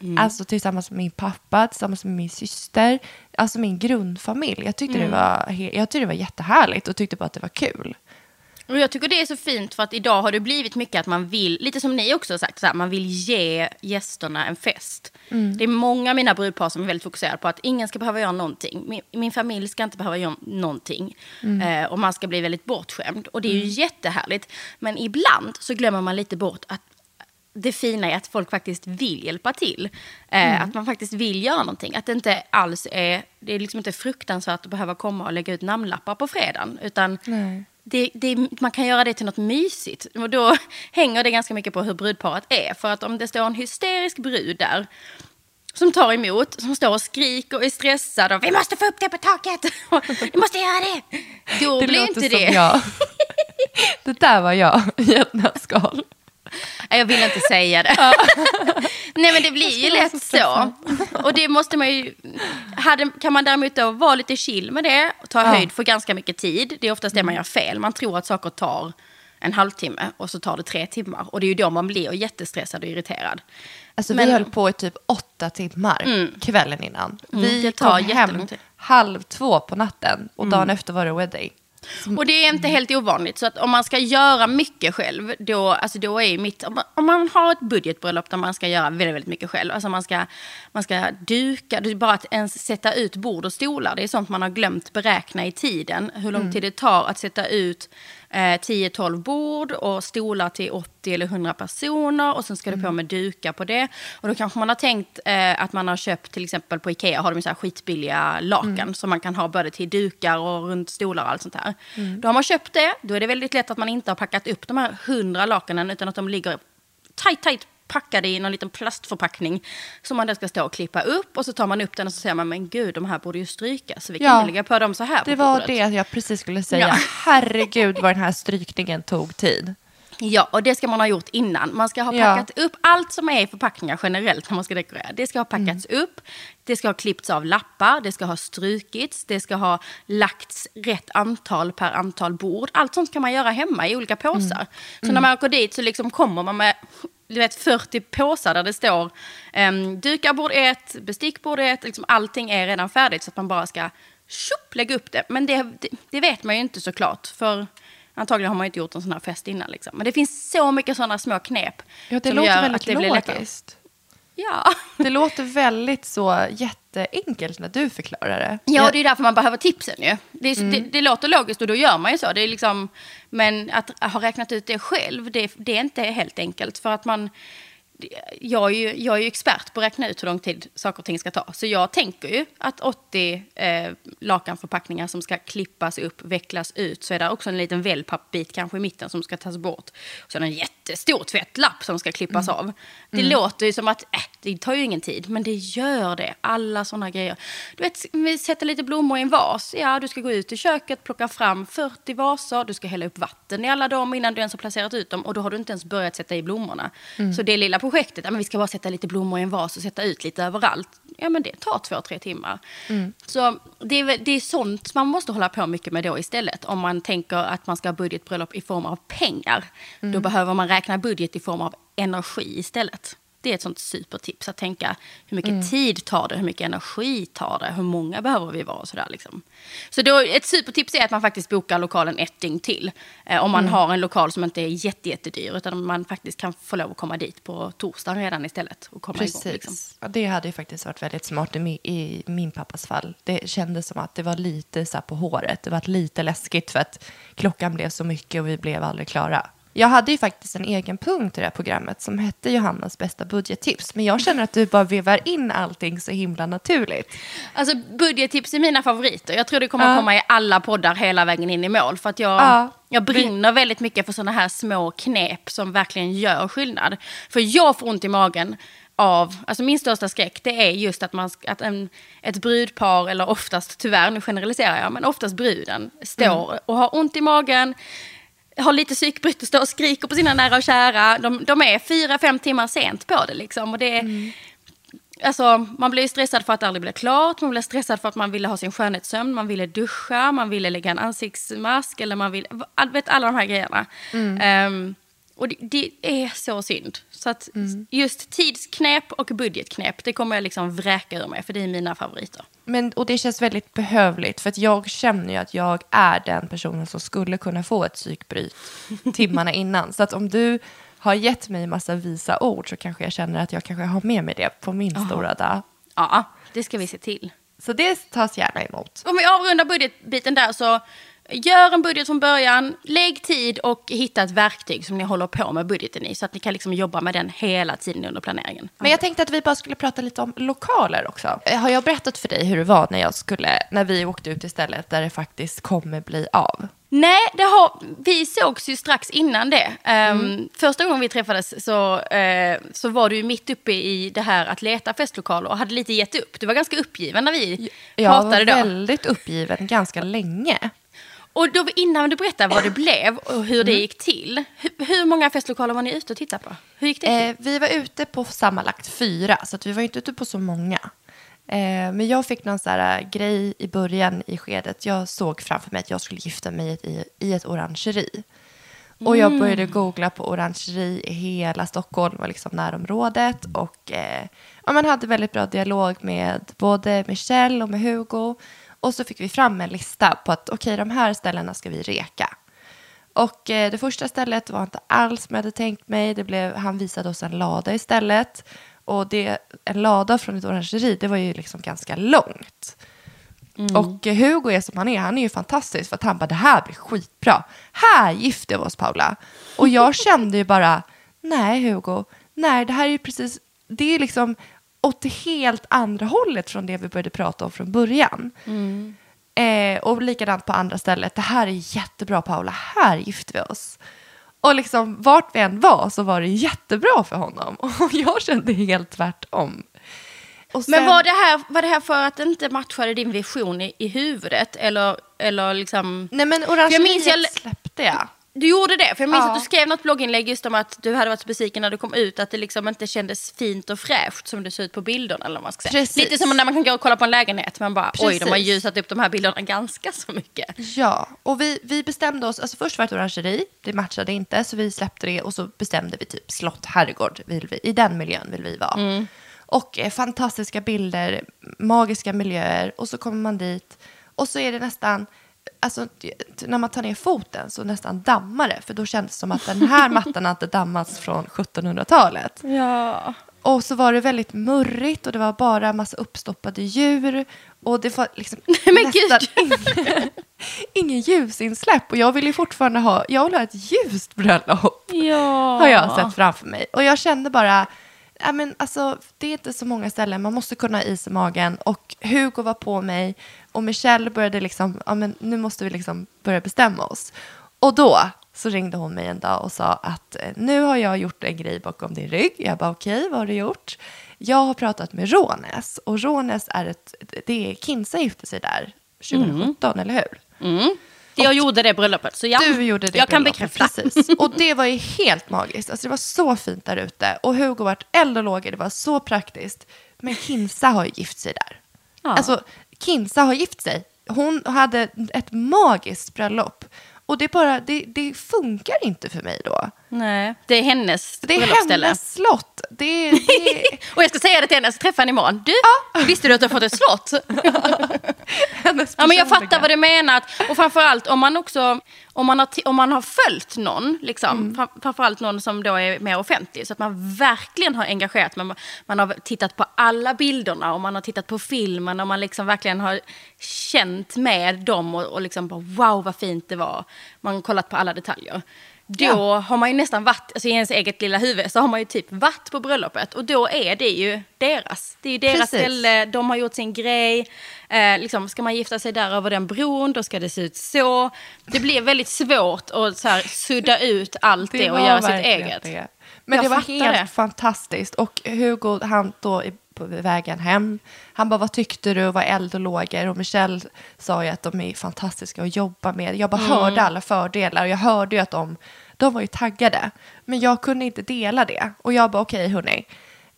[SPEAKER 2] Mm.
[SPEAKER 1] Alltså tillsammans med min pappa, tillsammans med min syster. Alltså min grundfamilj. Jag tyckte,
[SPEAKER 2] Mm.
[SPEAKER 1] det, var, jag tyckte det var jättehärligt och tyckte bara att det var kul.
[SPEAKER 2] Och jag tycker det är så fint för att idag har det blivit mycket att man vill, lite som ni också har sagt, så här, man vill ge gästerna en fest.
[SPEAKER 1] Mm.
[SPEAKER 2] Det är många av mina brudpar som är väldigt fokuserade på att ingen ska behöva göra någonting. Min, min familj ska inte behöva göra någonting.
[SPEAKER 1] Mm.
[SPEAKER 2] Eh, och man ska bli väldigt bortskämd. Och det är ju jättehärligt. Men ibland så glömmer man lite bort att det fina är att folk faktiskt vill hjälpa till. Eh,
[SPEAKER 1] Mm.
[SPEAKER 2] Att man faktiskt vill göra någonting. Att det inte alls är, det är liksom inte fruktansvärt att behöva komma och lägga ut namnlappar på fredagen. Utan
[SPEAKER 1] Nej.
[SPEAKER 2] Det, det, man kan göra det till något mysigt. Och då [LAUGHS] hänger det ganska mycket på hur brudparet är. För att om det står en hysterisk brud där som tar emot, som står och skriker och är stressad och vi måste få upp det på taket, [LAUGHS] vi måste göra det. Då
[SPEAKER 1] Det
[SPEAKER 2] blir inte det.
[SPEAKER 1] jag. [LAUGHS] det där var jag i ett nötskal.
[SPEAKER 2] Jag vill inte säga det. [LAUGHS] Nej men det blir ju lätt
[SPEAKER 1] så
[SPEAKER 2] så. Och det måste man ju... Hade, kan man däremot då vara lite chill med det och ta
[SPEAKER 1] Ja.
[SPEAKER 2] höjd för ganska mycket tid. Det är oftast det man gör fel. Man tror att saker tar en halvtimme och så tar det tre timmar. Och det är ju då man blir jättestressad och irriterad.
[SPEAKER 1] Alltså
[SPEAKER 2] Men-
[SPEAKER 1] vi höll på i typ åtta timmar kvällen innan.
[SPEAKER 2] Mm,
[SPEAKER 1] Vi kom hem halv två på natten och dagen efter var det wedding.
[SPEAKER 2] Och det är inte helt ovanligt. Så att om man ska göra mycket själv, då, alltså då är mitt... Om man, om man har ett budgetbröllop där man ska göra väldigt, väldigt mycket själv. Alltså man ska, man ska duka, bara att ens sätta ut bord och stolar. Det är sånt man har glömt beräkna i tiden. Hur lång tid det tar att sätta ut eh, 10-12 bord och stolar till 80 eller 100 personer. Och sen ska det på med dukar på det. Och då kanske man har tänkt eh, att man har köpt till exempel på Ikea har de så här skitbilliga lakan som man kan ha både till dukar och runt stolar och allt sånt här. Då har man köpt det, då är det väldigt lätt att man inte har packat upp de här 100 lakanen utan att de ligger tajt, tajt packade i någon liten plastförpackning som man då ska stå och klippa upp och så tar man upp den och så säger man men gud de här borde ju strykas så vi kan
[SPEAKER 1] Ja.
[SPEAKER 2] lägga på dem så här på
[SPEAKER 1] Det var
[SPEAKER 2] bordet.
[SPEAKER 1] det jag precis skulle säga.
[SPEAKER 2] Ja.
[SPEAKER 1] Herregud vad den här strykningen tog tid.
[SPEAKER 2] Ja, och det ska man ha gjort innan. Man ska ha
[SPEAKER 1] Ja.
[SPEAKER 2] packat upp allt som är i förpackningar generellt när man ska dekorera. Det ska ha packats
[SPEAKER 1] Mm.
[SPEAKER 2] upp, det ska ha klippts av lappar, det ska ha strukits, det ska ha lagts rätt antal per antal bord. Allt sånt kan man göra hemma i olika påsar.
[SPEAKER 1] Mm.
[SPEAKER 2] Så när man åker dit så liksom kommer man med du vet, 40 påsar där det står um, dukar bord ett, bestick bord ett, liksom allting är redan färdigt så att man bara ska tjopp, lägga upp det. Men det, det, det vet man ju inte såklart. För Antagligen har man ju inte gjort en sån här fest innan. Liksom. Men det finns så mycket sådana små knep.
[SPEAKER 1] Ja, det
[SPEAKER 2] som
[SPEAKER 1] låter
[SPEAKER 2] gör
[SPEAKER 1] väldigt
[SPEAKER 2] att det blir lättare.
[SPEAKER 1] logiskt.
[SPEAKER 2] Ja.
[SPEAKER 1] Det låter väldigt så jätteenkelt när du förklarar det.
[SPEAKER 2] ja, det är därför man behöver tipsen ju. Det, är,
[SPEAKER 1] Mm.
[SPEAKER 2] det, det låter logiskt och då gör man ju så. Det är liksom, men att ha räknat ut det själv, det, det är inte helt enkelt. För att man... Jag är, ju, jag är ju expert på att räkna ut hur lång tid saker och ting ska ta. Så jag tänker ju att 80 eh, lakanförpackningar som ska klippas upp, vecklas ut, så är det också en liten wellpappbit kanske i mitten som ska tas bort. Så är det en jättestor tvättlapp som ska klippas av. Det låter ju som att äh, det tar ju ingen tid, men det gör det. Alla sådana grejer. Du vet, vi sätter lite blommor i en vas. Ja, du ska gå ut i köket, plocka fram 40 vaser. Du ska hälla upp vatten i alla dem innan du ens har placerat ut dem. Och då har du inte ens börjat sätta i blommorna. Så det lilla projektet, ja, men vi ska bara sätta lite blommor i en vas och sätta ut lite överallt. Ja, men det tar två, tre timmar. Så det är, det är sånt man måste hålla på mycket med då istället. Om man tänker att man ska ha budgetbröllop i form av pengar. Då behöver man räkna budget i form av energi istället. Det är ett sånt supertips att tänka hur mycket tid tar det, hur mycket energi tar det, hur många behöver vi vara och sådär. Liksom. Så då, ett supertips är att man faktiskt bokar lokalen ett dygn till. Eh, om man har en lokal som inte är jätte, jättedyr utan man faktiskt kan få lov att komma dit på torsdagen redan istället. Och komma
[SPEAKER 1] Precis.
[SPEAKER 2] igång, liksom.
[SPEAKER 1] ja, det hade ju faktiskt varit väldigt smart i min, i min pappas fall. Det kändes som att det var lite så på håret. Det var lite läskigt för att klockan blev så mycket och vi blev aldrig klara. Jag hade ju faktiskt en egen punkt i det här programmet som hette Johannas bästa budgettips. Men jag känner att du bara vevar in allting så himla naturligt.
[SPEAKER 2] Alltså budgettips är mina favoriter. Jag tror det kommer
[SPEAKER 1] Ja.
[SPEAKER 2] att komma i alla poddar hela vägen in i mål. För att jag,
[SPEAKER 1] Ja.
[SPEAKER 2] jag brinner väldigt mycket för sådana här små knep som verkligen gör skillnad. För jag får ont i magen av, alltså min största skräck det är just att, man, att en, ett brudpar, eller oftast tyvärr, nu generaliserar jag, men oftast bruden, står och har ont i magen, har lite psykbryt och står och skriker på sina nära och kära. De, de är fyra, fem timmar sent på det liksom. Och det är, Alltså, man blir stressad för att det aldrig blir klart, man blir stressad för att man ville ha sin skönhetssömn, man ville duscha, man ville lägga en ansiktsmask eller man vill, vet alla de här grejerna. Ehm, och det, det är så synd. Så att just tidsknep och budgetknep, det kommer jag liksom vräka ur mig för det är mina favoriter.
[SPEAKER 1] Men, och det känns väldigt behövligt för att jag känner ju att jag är den personen som skulle kunna få ett psykbryt [LAUGHS] timmarna innan. Så att om du har gett mig massa visa ord så kanske jag känner att jag kanske har med mig det på min stora dag.
[SPEAKER 2] Ja, det ska vi se till.
[SPEAKER 1] Så det tas gärna emot.
[SPEAKER 2] Om vi avrundar budgetbiten där så gör en budget från början, lägg tid och hitta ett verktyg som ni håller på med budgeten i så att ni kan liksom jobba med den hela tiden under planeringen.
[SPEAKER 1] Men jag tänkte att vi bara skulle prata lite om lokaler också. Eh, Har jag berättat för dig hur det var när, jag skulle, när vi åkte ut till stället där det faktiskt kommer bli av?
[SPEAKER 2] Nej, det har, vi sågs ju strax innan det. Ehm, Första gången vi träffades så, eh, så var du mitt uppe i det här att leta festlokaler och hade lite gett upp. Du var ganska uppgiven när vi
[SPEAKER 1] Jag
[SPEAKER 2] pratade
[SPEAKER 1] var
[SPEAKER 2] då.
[SPEAKER 1] väldigt uppgiven ganska länge.
[SPEAKER 2] Och då, innan du berättar vad det [CLEARS THROAT] blev och hur det gick till. Hur, hur många festlokaler var ni ute och tittade på? Hur gick det till?
[SPEAKER 1] Eh, vi var ute på sammanlagt fyra, så vi var inte ute på så många. Eh, men jag fick någon sån eh, grej i början i skedet. Jag såg framför mig att jag skulle gifta mig i, i ett orangeri. Och jag började googla på orangeri i hela Stockholm och liksom närområdet. Och eh, ja, man hade väldigt bra dialog med både Michelle och med Hugo. Och så fick vi fram en lista på att okej, de här ställena ska vi reka. Och eh, det första stället var inte alls som jag hade tänkt mig. Det blev, han visade oss en lada istället. Och det, en lada från ett orangeri, det var ju liksom ganska långt. Och eh, Hugo är som han är, han är ju fantastisk för att han bara, det här blir skitbra. Här gifter vi oss Paula. Och jag kände ju bara, nej Hugo, nej det här är ju precis, det är liksom åt det helt andra hållet från det vi började prata om från början. Eh, och likadant på andra stället. Det här är jättebra Paula, här gifter vi oss. Och liksom vart vi än var så var det jättebra för honom. [LAUGHS] Och jag kände helt tvärtom. Och
[SPEAKER 2] Men
[SPEAKER 1] sen-
[SPEAKER 2] var det, här, var det här för att det inte matchade din vision i, i huvudet? Eller, eller liksom...
[SPEAKER 1] Nej men
[SPEAKER 2] För jag minns jag-
[SPEAKER 1] orangeriet släppte jag.
[SPEAKER 2] Du gjorde det, för jag minns
[SPEAKER 1] Ja.
[SPEAKER 2] att du skrev något blogginlägg just om att du hade varit så besviken när du kom ut, att det liksom inte kändes fint och fräscht som det såg ut på bilderna. Eller man ska säga.
[SPEAKER 1] Precis.
[SPEAKER 2] Lite som när man kan gå och kolla på en lägenhet, man bara oj, de har
[SPEAKER 1] Precis.
[SPEAKER 2] ljusat upp de här bilderna ganska så mycket.
[SPEAKER 1] Ja, och vi, vi bestämde oss, alltså först var det ett orangeri, det matchade inte så vi släppte det och så bestämde vi typ slott, herrgård, vill vi, i den miljön vill vi vara. Och eh, fantastiska bilder, magiska miljöer och så kommer man dit och så är det nästan, alltså när man tar ner foten så nästan dammar det för då kändes det som att den här [LAUGHS] mattan inte dammats från 1700-talet.
[SPEAKER 2] Ja.
[SPEAKER 1] Och så var det väldigt murrigt och det var bara massa uppstoppade djur. Och det var liksom [LAUGHS]
[SPEAKER 2] men
[SPEAKER 1] nästan ingen, [LAUGHS] ingen ljusinsläpp. Och jag vill ju fortfarande ha, jag vill ha ett ljust bröllop.
[SPEAKER 2] Ja.
[SPEAKER 1] Har jag sett framför mig. Och jag kände bara, ja, men alltså, det är inte så många ställen, man måste kunna ha is i magen. Och Hugo var på mig och Michelle började liksom, ja men nu måste vi liksom börja bestämma oss. Och då, så ringde hon mig en dag och sa att eh, nu har jag gjort en grej bakom din rygg. Jag bara okej, vad har du gjort? Jag har pratat med Rånäs och Rånäs är ett, det är Kinsa gifte sig där 2017, eller hur?
[SPEAKER 2] Mm. Jag gjorde det bröllopet, så ja,
[SPEAKER 1] Du gjorde det
[SPEAKER 2] jag kan bekräfta.
[SPEAKER 1] Precis. Och det var ju helt magiskt. Alltså det var så fint där ute. Och Hugo vart eld och lågor, det var så praktiskt. Men Kinsa har ju gift sig där.
[SPEAKER 2] Ja.
[SPEAKER 1] Alltså, Kinsa har gift sig. Hon hade ett magiskt bröllop. Och det, bara, det, det funkar inte för mig då.
[SPEAKER 2] Nej, det är hennes
[SPEAKER 1] Det är hennes slott. Det, [LAUGHS] det,
[SPEAKER 2] Och jag ska säga det till henne, jag ska träffa henne imorgon. Du, visste du att du har fått ett slott? [LAUGHS] Ja, men jag fattar vad du menar. Och framförallt om man också om man har, om man har följt någon, liksom,
[SPEAKER 1] Mm.
[SPEAKER 2] fram- framförallt någon som då är mer offentlig, så att man verkligen har engagerat man, man har tittat på alla bilderna och man har tittat på filmen och man liksom verkligen har känt med dem och, och liksom bara wow vad fint det var. Man har kollat på alla detaljer. Då
[SPEAKER 1] Ja.
[SPEAKER 2] har man ju nästan varit, alltså i ens eget lilla huvud, så har man ju typ varit på bröllopet. Och då är det ju deras. Det är ju deras
[SPEAKER 1] Precis.
[SPEAKER 2] ställe, de har gjort sin grej. Eh, liksom, ska man gifta sig där över den bron, då ska det se ut så. Det blir väldigt svårt att så här, sudda ut allt det, och
[SPEAKER 1] var
[SPEAKER 2] göra sitt eget.
[SPEAKER 1] det. Men
[SPEAKER 2] Jag
[SPEAKER 1] det var helt
[SPEAKER 2] det.
[SPEAKER 1] fantastiskt. Och Hugo, han då i- på vägen hem, han bara, vad tyckte du? Vad eld och lågor? Och Michelle sa ju att de är fantastiska att jobba med. Jag bara
[SPEAKER 2] Mm.
[SPEAKER 1] hörde alla fördelar och jag hörde ju att de, de var ju taggade. Men jag kunde inte dela det. Och jag bara, okej hörni,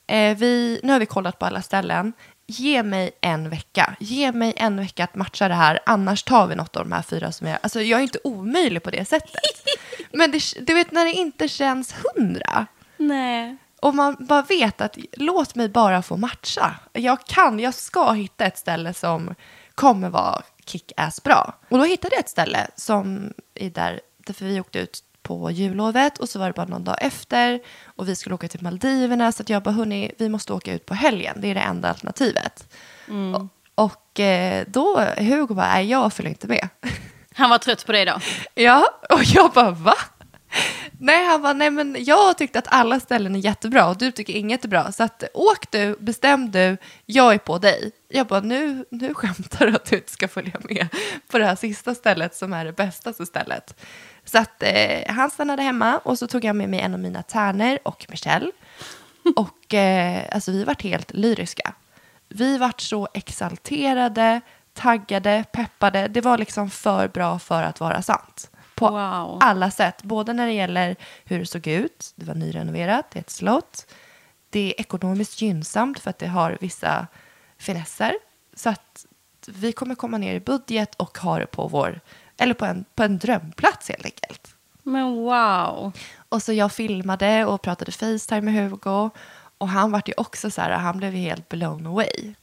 [SPEAKER 1] eh, vi, nu har vi kollat på alla ställen. Ge mig en vecka. Ge mig en vecka att matcha det här. Annars tar vi något av de här fyra som jag... Alltså jag är inte omöjlig på det sättet. [LAUGHS] Men det, du vet när det inte känns hundra.
[SPEAKER 2] Nej.
[SPEAKER 1] Och man bara vet att låt mig bara få matcha. Jag kan, jag ska hitta ett ställe som kommer vara kick-ass bra. Och då hittade jag ett ställe som är där, därför vi åkte ut på jullovet och så var det bara någon dag efter och vi skulle åka till Maldiverna så att jag bara, hörni, vi måste åka ut på helgen. Det är det enda alternativet. Och, och eh, då, Hugo bara, nej jag följer inte med. [LAUGHS]
[SPEAKER 2] Han var trött på det då.
[SPEAKER 1] Ja, och jag bara va? Nej, han bara, nej men jag tyckte att alla ställen är jättebra och du tycker inget är bra. Så att åk du, bestäm du, jag är på dig. Jag bara, nu, nu skämtar du att du inte ska följa med på det här sista stället som är det bästaste stället. Så att eh, han stannade hemma och så tog jag med mig en av mina tärnor och Michelle. [LAUGHS] Och eh, alltså vi vart helt lyriska. Vi vart så exalterade, taggade, peppade. Det var liksom för bra för att vara sant. På
[SPEAKER 2] Wow.
[SPEAKER 1] alla sätt. Både när det gäller hur det såg ut, det var nyrenoverat, det är ett slott. Det är ekonomiskt gynnsamt för att det har vissa finesser. Så att vi kommer komma ner i budget och ha det på vår, eller på en, på en drömplats helt enkelt.
[SPEAKER 2] Men wow.
[SPEAKER 1] Och så jag filmade och pratade Facetime med Hugo. Och han vart ju också så här, han blev ju helt blown away.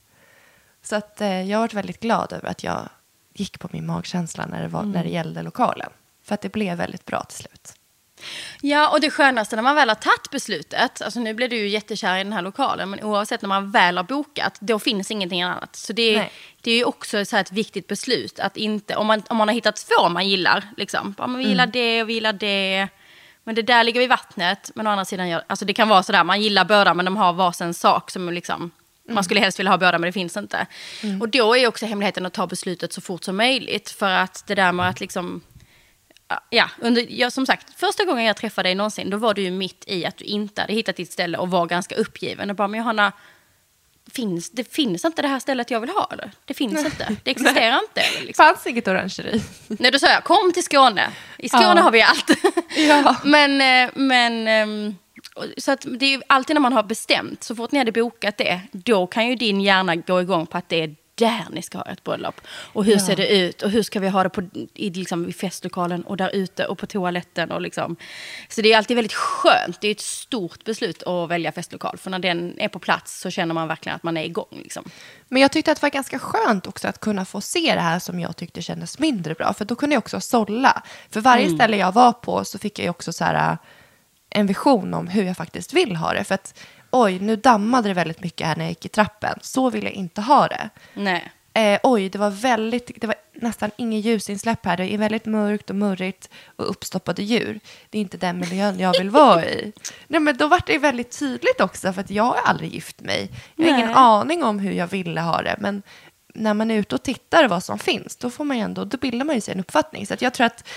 [SPEAKER 1] Så att eh, jag varit väldigt glad över att jag gick på min magkänsla när det, var, när det gällde lokalen. För att det blev väldigt bra till slut.
[SPEAKER 2] Ja, och det skönaste när man väl har tagit beslutet, alltså nu blev du ju jättekär i den här lokalen, men oavsett när man väl har bokat, då finns ingenting annat. Så det
[SPEAKER 1] Nej.
[SPEAKER 2] det är ju också så ett viktigt beslut, att inte, om man, om man har hittat två man gillar, liksom, ja, men vi gillar det och vi gillar det, men det där ligger vid vattnet, men å andra sidan, alltså det kan vara sådär, man gillar båda men de har varsin sak som liksom, man skulle helst vilja ha båda men det finns inte. Och då är också hemligheten att ta beslutet så fort som möjligt, för att det där med att liksom, Ja, under, ja, som sagt, första gången jag träffade dig någonsin, då var du ju mitt i att du inte hade hittat ditt ställe och var ganska uppgiven. Och bara, men Johanna, finns, det finns inte det här stället jag vill ha eller? Det finns inte, det existerar inte. Eller,
[SPEAKER 1] Det
[SPEAKER 2] liksom.
[SPEAKER 1] fanns inget orangeri.
[SPEAKER 2] Nej, då sa jag, kom till Skåne. I Skåne
[SPEAKER 1] Ja.
[SPEAKER 2] har vi allt. [LAUGHS]
[SPEAKER 1] Ja.
[SPEAKER 2] men, eh, men, ehm, så att det är alltid när man har bestämt, så fort ni hade bokat det, då kan ju din hjärna gå igång på att det är där ni ska ha ett bröllop. Och hur
[SPEAKER 1] Ja.
[SPEAKER 2] ser det ut? Och hur ska vi ha det på, i, liksom, i festlokalen och där ute och på toaletten? Och liksom. Så det är alltid väldigt skönt. Det är ett stort beslut att välja festlokal. För när den är på plats så känner man verkligen att man är igång. Liksom.
[SPEAKER 1] Men jag tyckte att det var ganska skönt också att kunna få se det här som jag tyckte kändes mindre bra. För då kunde jag också sålla. För varje ställe jag var på så fick jag också så här, äh, en vision om hur jag faktiskt vill ha det. För att oj, nu dammade det väldigt mycket här när jag gick i trappen. Så vill jag inte ha det.
[SPEAKER 2] Nej.
[SPEAKER 1] Eh, oj, det var väldigt, det var nästan inget ljusinsläpp här. Det är väldigt mörkt och murrigt och uppstoppade djur. Det är inte den miljön jag vill vara i. [LAUGHS] Nej, men då var det väldigt tydligt också, för att jag har aldrig gift mig. Jag har ingen
[SPEAKER 2] Nej.
[SPEAKER 1] aning om hur jag ville ha det, men när man är ute och tittar vad som finns, då får man ändå, då bildar man ju sig en uppfattning. Så jag tror att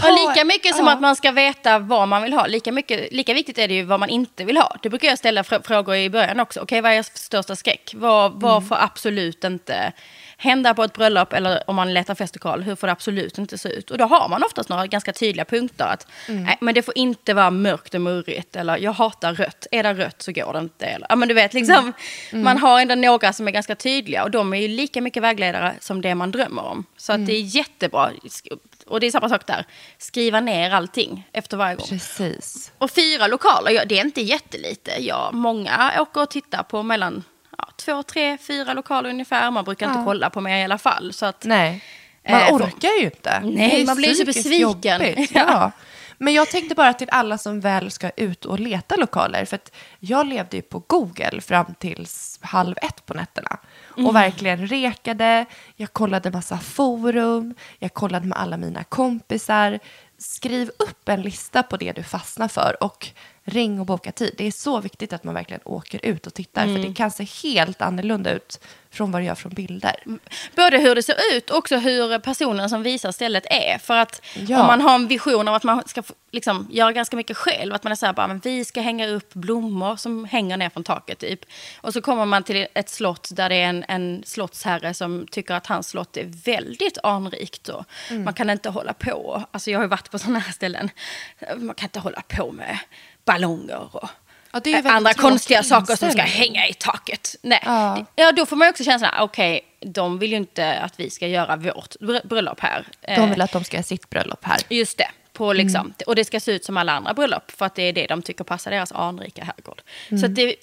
[SPEAKER 1] ta...
[SPEAKER 2] Och lika mycket som
[SPEAKER 1] ja.
[SPEAKER 2] att man ska veta vad man vill ha, lika, mycket, lika viktigt är det ju vad man inte vill ha. Det brukar jag ställa fr frågor i början också. Okej, vad är er största skräck? Vad, vad
[SPEAKER 1] Mm.
[SPEAKER 2] får absolut inte hända på ett bröllop eller om man letar festlokal? Hur får det absolut inte se ut? Och då har man oftast några ganska tydliga punkter. Att,
[SPEAKER 1] Mm.
[SPEAKER 2] nej, men det får inte vara mörkt och murrigt. Eller jag hatar rött. Är det rött så går det inte. Eller, ja, men du vet, liksom,
[SPEAKER 1] Mm.
[SPEAKER 2] Man har ändå några som är ganska tydliga. Och de är ju lika mycket vägledare som det man drömmer om. Så
[SPEAKER 1] Mm.
[SPEAKER 2] att det är jättebra. Och det är samma sak där. Skriva ner allting efter varje gång.
[SPEAKER 1] Precis.
[SPEAKER 2] Och fyra lokaler, ja, det är inte jättelite. Ja, många åker och tittar på mellan ja, två, tre, fyra lokaler ungefär. Man brukar inte
[SPEAKER 1] Ja.
[SPEAKER 2] kolla på mer i alla fall. Så att,
[SPEAKER 1] Nej, man
[SPEAKER 2] Eh,
[SPEAKER 1] orkar ju inte.
[SPEAKER 2] Nej, man blir så besviken.
[SPEAKER 1] jobbigt.
[SPEAKER 2] Ja. [LAUGHS]
[SPEAKER 1] Ja. Men jag tänkte bara till alla som väl ska ut och leta lokaler. För att jag levde ju på Google fram tills halv ett på nätterna.
[SPEAKER 2] Mm.
[SPEAKER 1] Och verkligen rekade. Jag kollade massa forum. Jag kollade med alla mina kompisar. Skriv upp en lista på det du fastnar för. Och ring och boka tid. Det är så viktigt att man verkligen åker ut och tittar.
[SPEAKER 2] Mm.
[SPEAKER 1] För det kan se helt annorlunda ut från vad det gör från bilder.
[SPEAKER 2] Både hur det ser ut och också hur personen som visar stället är. För att
[SPEAKER 1] Ja.
[SPEAKER 2] om man har en vision av att man ska liksom, göra ganska mycket själv, att man är så här bara, men vi ska hänga upp blommor som hänger ner från taket typ. Och så kommer man till ett slott där det är en, en slottsherre som tycker att hans slott är väldigt anrikt. Och
[SPEAKER 1] Mm.
[SPEAKER 2] Man kan inte hålla på, alltså jag har ju varit på sådana här ställen, man kan inte hålla på med ballonger och
[SPEAKER 1] Ja,
[SPEAKER 2] andra konstiga saker som ska hänga i taket. Nej.
[SPEAKER 1] Ja.
[SPEAKER 2] Ja. då får man ju också känslan, okej, de vill ju inte att vi ska göra vårt br- bröllop här.
[SPEAKER 1] De
[SPEAKER 2] Eh,
[SPEAKER 1] vill att de ska ha sitt bröllop här.
[SPEAKER 2] Just det. På liksom, Och det ska se ut som alla andra bröllop, för att det är det de tycker passar deras anrika herrgård. Så att det,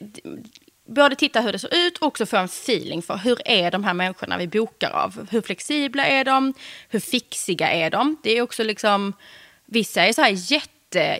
[SPEAKER 2] både titta hur det ser ut och också få en feeling för hur är de här människorna vi bokar av. Hur flexibla är de? Hur fixiga är de? Det är också liksom, vissa är så här jätte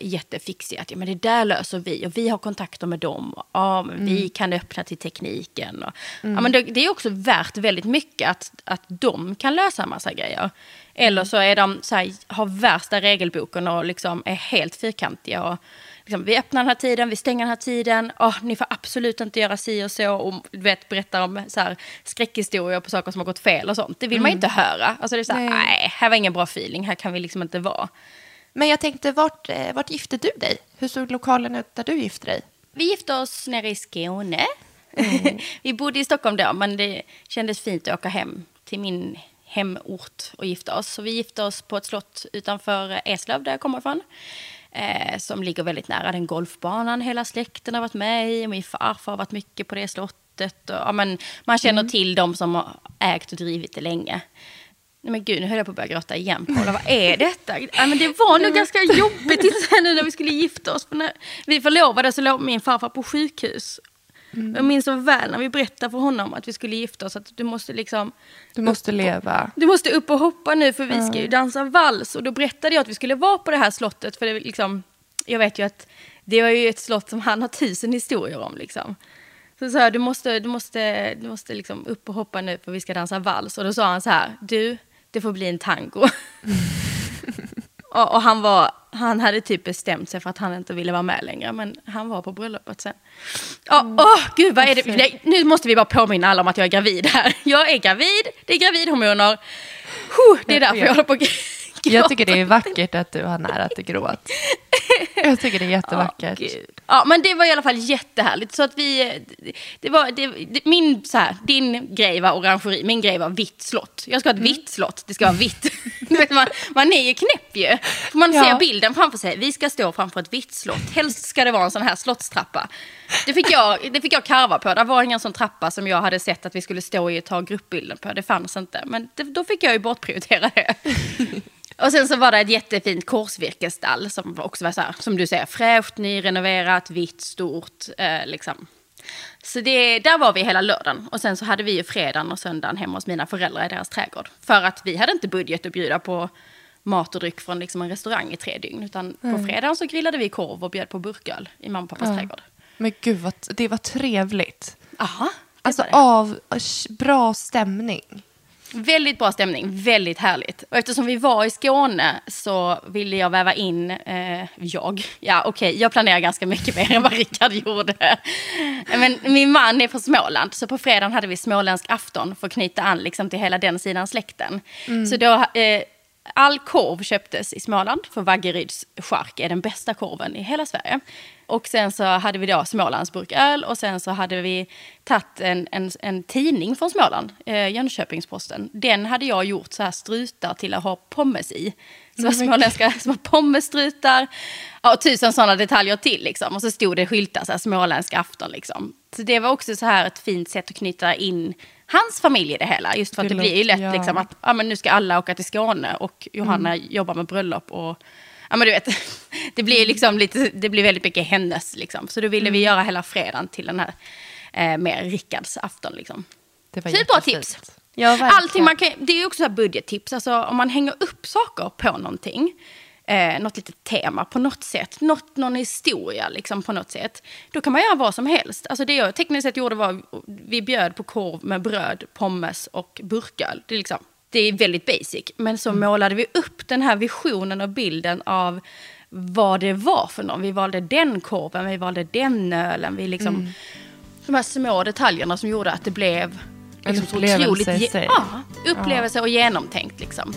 [SPEAKER 2] jättefixiga. Att, ja, men det där löser vi och vi har kontakter med dem. Och, ja, men Vi kan öppna till tekniken. Och, ja, men det, det är också värt väldigt mycket att, att de kan lösa en massa grejer. Eller så är de så här, har värsta regelboken och liksom är helt fyrkantiga. Och, liksom, vi öppnar den här tiden, vi stänger den här tiden. Oh, ni får absolut inte göra si och så. Och du vet, berättar om så här, skräckhistorier på saker som har gått fel och sånt. Det vill man inte höra. Alltså det är så här,
[SPEAKER 1] Nej.
[SPEAKER 2] nej, här var ingen bra feeling, här kan vi liksom inte vara.
[SPEAKER 1] Men jag tänkte, vart, eh, vart gifte du dig? Hur såg lokalen ut där du gifte dig?
[SPEAKER 2] Vi gifte oss nere i Skåne. [LAUGHS] vi bodde i Stockholm då, men det kändes fint att åka hem till min hemort och gifta oss. Så vi gifte oss på ett slott utanför Eslöv, där jag kommer ifrån. Eh, som ligger väldigt nära den golfbanan hela släkten har varit med i. Min farfar har varit mycket på det slottet. Och, ja, men, man känner till de som har ägt och drivit det länge. Nej men gud, nu höll jag på att börja gråta igen Paula. Vad är detta? Ja, men det var nog ganska jobbigt nu när vi skulle gifta oss. När vi förlovade så låg min farfar på sjukhus. Jag minns så väl när vi berättade för honom att vi skulle gifta oss. Att du måste liksom...
[SPEAKER 1] Du måste leva.
[SPEAKER 2] Du måste upp och hoppa nu för vi ska ju dansa vals. Och då berättade jag att vi skulle vara på det här slottet. För det liksom, jag vet ju att det var ju ett slott som han har tusen historier om. Liksom. Så sa jag, du måste, du måste, du måste liksom upp och hoppa nu för vi ska dansa vals. Och då sa han så här, du, det får bli en tango. och, och han, var, han hade typ bestämt sig för att han inte ville vara med längre. Men han var på bröllopet sen. Åh, åh, gud, vad är det? Nej, Nu måste vi bara påminna alla om att jag är gravid här. Jag är gravid, det är gravidhormoner. Huh, det är därför jag håller på att gråta.
[SPEAKER 1] Jag tycker det är vackert att du har nära till gråt. [LAUGHS] Jag tycker det är jättevackert.
[SPEAKER 2] Gud. ja, men det var i alla fall jättehärligt. Så att vi, det var, det, det, min, så här, din grej var orangeri, min grej var vitt slott. Jag ska ha ett
[SPEAKER 1] Mm.
[SPEAKER 2] vitt slott, det ska vara vitt. [LAUGHS] Vet, man, man är ju knäpp ju. För man
[SPEAKER 1] Ja.
[SPEAKER 2] ser bilden framför sig, vi ska stå framför ett vitt slott. Helst ska det vara en sån här slottstrappa. Det fick jag, det fick jag karva på, det var ingen sån trappa som jag hade sett att vi skulle stå i och ta gruppbilden på. Det fanns inte, men det, då fick jag ju bortprioritera det. [LAUGHS] Och sen så var det ett jättefint korsvirkesstall som också var så här, som du säger, fräscht, nyrenoverat, vitt, stort. Eh, liksom. Så det, där var vi hela lördagen. Och sen så hade vi ju fredagen och söndagen hemma hos mina föräldrar i deras trädgård. För att vi hade inte budget att bjuda på mat och dryck från liksom en restaurang i tre dygn. Utan på fredagen så grillade vi korv och bjöd på burköl i mamma och pappas trädgård.
[SPEAKER 1] Men gud, vad, det var trevligt.
[SPEAKER 2] Aha,
[SPEAKER 1] Alltså
[SPEAKER 2] det.
[SPEAKER 1] av bra stämning.
[SPEAKER 2] Väldigt bra stämning, väldigt härligt. Och eftersom vi var i Skåne så ville jag väva in, eh, jag, ja okej, jag planerar ganska mycket mer än vad Rickard gjorde. Men min man är från Småland, så på fredagen hade vi småländsk afton för att knyta an liksom, till hela den sidan släkten. Så då eh, All korv köptes i Småland, för Vaggeryds chark är den bästa korven i hela Sverige. Och sen så hade vi då Smålands burköl och sen så hade vi tagit en, en, en tidning från Småland, eh, Jönköpingsposten. Den hade jag gjort så här strutar till att ha pommes i. Så var småländska små pommesstrutar och tusen sådana detaljer till. Liksom. Och så stod det skyltar, så här, småländsk afton. Liksom. Så det var också så här ett fint sätt att knyta in hans familj i det hela. Just för att det, det blir ju lätt ja. liksom, att ja, men nu ska alla åka till Skåne och Johanna mm. jobbar med bröllop. Och, ja, men du vet, [LAUGHS] det blir, liksom lite, det blir väldigt mycket hennes. Liksom. Så då ville mm. vi göra hela fredagen till den här eh, mer Rickards afton. Liksom. Det var Superbra tips. Ja, Allting man kan, det är också så budgettips. Alltså, om man hänger upp saker på någonting eh, något litet tema på något sätt, något, någon historia liksom på något sätt. Då kan man göra vad som helst. Alltså det jag tekniskt sett gjorde var, vi bjöd på korv med bröd, pommes och burköl. Det är, liksom, det är väldigt basic. Men så mm. målade vi upp den här visionen och bilden av vad det var för någon. Vi valde den korven, vi valde den ölen. Vi liksom, mm. De här små detaljerna som gjorde att det blev
[SPEAKER 1] liksom, upplevelse sig.
[SPEAKER 2] Ja, upplevelse ja. och genomtänkt liksom.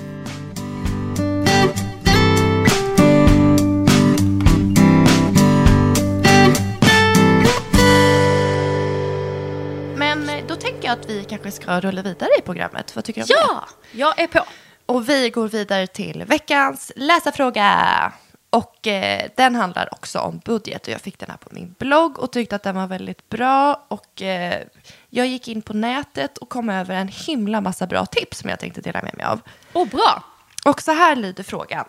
[SPEAKER 1] Jag att vi kanske ska rulla vidare i programmet. Vad tycker du
[SPEAKER 2] om ja, det? Ja, jag är på.
[SPEAKER 1] Och vi går vidare till veckans läsarfråga. Och eh, den handlar också om budget. Och jag fick den här på min blogg och tyckte att den var väldigt bra. Och eh, jag gick in på nätet och kom över en himla massa bra tips som jag tänkte dela med mig av.
[SPEAKER 2] Åh, oh, bra!
[SPEAKER 1] Och så här lyder frågan.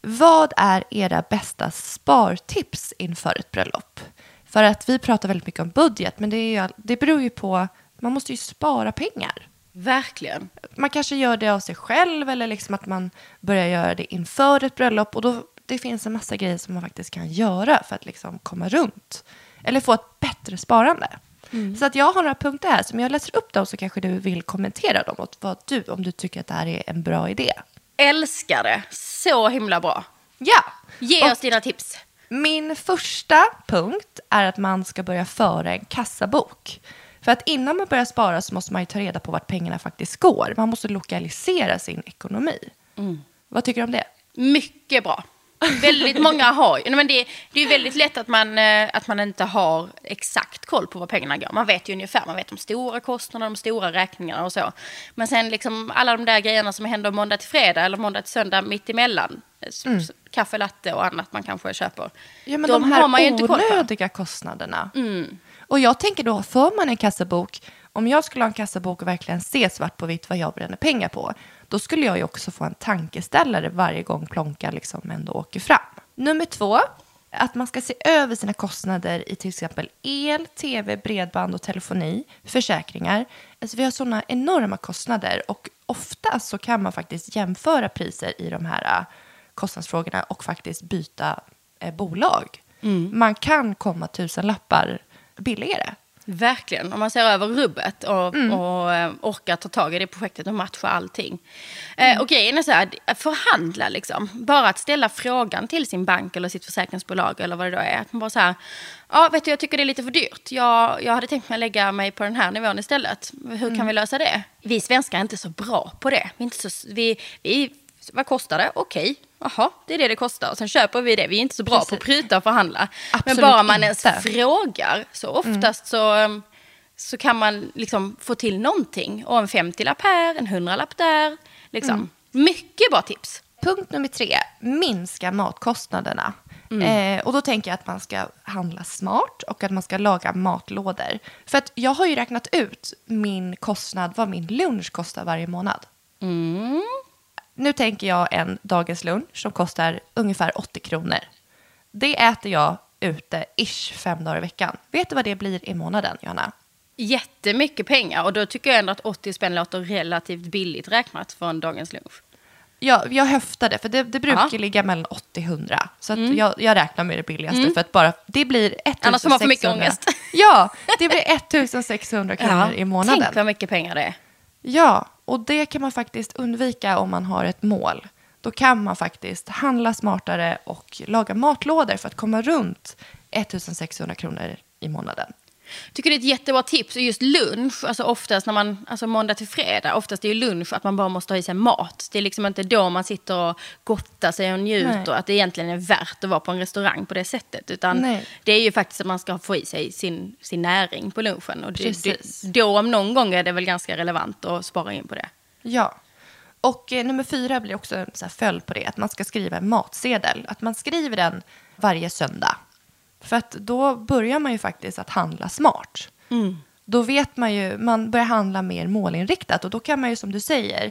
[SPEAKER 1] Vad är era bästa spartips inför ett bröllop? För att vi pratar väldigt mycket om budget, men det, är ju, det beror ju på man måste ju spara pengar.
[SPEAKER 2] Verkligen.
[SPEAKER 1] Man kanske gör det av sig själv eller liksom att man börjar göra det inför ett bröllop. Och då, det finns en massa grejer som man faktiskt kan göra för att liksom komma runt. Eller få ett bättre sparande. Mm. Så att jag har några punkter här som jag läser upp dem så kanske du vill kommentera dem. Och vad du, om du tycker att det här är en bra idé.
[SPEAKER 2] Älskar det. Så himla bra.
[SPEAKER 1] Ja.
[SPEAKER 2] Ge och oss dina tips.
[SPEAKER 1] Min första punkt är att man ska börja föra en kassabok. För att innan man börjar spara så måste man ju ta reda på vart pengarna faktiskt går. Man måste lokalisera sin ekonomi. Mm. Vad tycker du om det?
[SPEAKER 2] Mycket bra. väldigt många har men det, det är väldigt lätt att man, eh, att man inte har exakt koll på var pengarna går. Man vet ju ungefär, man vet de stora kostnaderna, de stora räkningarna och så. Men sen liksom alla de där grejerna som händer måndag till fredag eller måndag till söndag mitt emellan. Mm. Kaffe, latte och annat man kanske köper.
[SPEAKER 1] Ja, men de, de här har man ju inte koll på. onödiga kostnaderna. Mm. Och jag tänker då, för man en kassabok, om jag skulle ha en kassabok och verkligen se svart på vitt vad jag bränner pengar på, då skulle jag ju också få en tankeställare varje gång plånkan liksom ändå åker fram. Nummer två, att man ska se över sina kostnader i till exempel el, tv, bredband och telefoni, försäkringar. Alltså vi har sådana enorma kostnader och ofta så kan man faktiskt jämföra priser i de här äh, kostnadsfrågorna och faktiskt byta eh, bolag. Mm. Man kan komma tusen lappar billigare.
[SPEAKER 2] Verkligen, om man ser över rubbet och, mm. och eh, orkar ta tag i det projektet och matcha allting. Eh, mm. och grejen är så här, förhandla liksom. Bara att ställa frågan till sin bank eller sitt försäkringsbolag eller vad det då är. Att man bara så här, ja vet du jag tycker det är lite för dyrt. Jag, jag hade tänkt mig lägga mig på den här nivån istället. Hur kan mm. vi lösa det? Vi svenskar är inte så bra på det. Vi, är inte så, vi, vi vad kostar det? Okej, jaha, det är det det kostar. Och sen köper vi det. Vi är inte så bra Precis. på att pruta och förhandla. Absolut Men bara man ens inte. frågar, så oftast mm. så, um, så kan man liksom få till någonting. Och en 50-lapp här, en 100-lapp där. Liksom. Mm. Mycket bra tips.
[SPEAKER 1] Punkt nummer tre, minska matkostnaderna. Mm. Eh, och då tänker jag att man ska handla smart och att man ska laga matlådor. För att jag har ju räknat ut min kostnad, vad min lunch kostar varje månad. Mm nu tänker jag en dagens lunch som kostar ungefär 80 kronor. Det äter jag ute ish fem dagar i veckan. Vet du vad det blir i månaden, Johanna?
[SPEAKER 2] Jättemycket pengar och då tycker jag ändå att 80 spänn låter relativt billigt räknat för en dagens lunch.
[SPEAKER 1] Ja, jag höftade, för det, det brukar Aha. ligga mellan 80 och 100. Så mm. jag, jag räknar med det billigaste, mm. för att bara, det blir 1600.
[SPEAKER 2] Annars får man för mycket ångest.
[SPEAKER 1] Ja, det blir 1600 kronor [LAUGHS] ja. i månaden.
[SPEAKER 2] Tänk vad mycket pengar det är.
[SPEAKER 1] Ja, och det kan man faktiskt undvika om man har ett mål. Då kan man faktiskt handla smartare och laga matlådor för att komma runt 1600 kronor i månaden
[SPEAKER 2] tycker det är ett jättebra tips. Och just lunch, alltså oftast när man, alltså måndag till fredag, oftast är ju lunch att man bara måste ha i sig mat. Det är liksom inte då man sitter och gottar sig och njuter,
[SPEAKER 1] Nej.
[SPEAKER 2] att det egentligen är värt att vara på en restaurang på det sättet. Utan
[SPEAKER 1] Nej.
[SPEAKER 2] det är ju faktiskt att man ska få i sig sin, sin näring på lunchen. Och det, det, då om någon gång är det väl ganska relevant att spara in på det.
[SPEAKER 1] Ja. Och eh, nummer fyra blir också en så här följd på det, att man ska skriva en matsedel. Att man skriver den varje söndag. För att då börjar man ju faktiskt att handla smart. Då vet man ju, man börjar handla mer målinriktat och då kan man ju som du säger,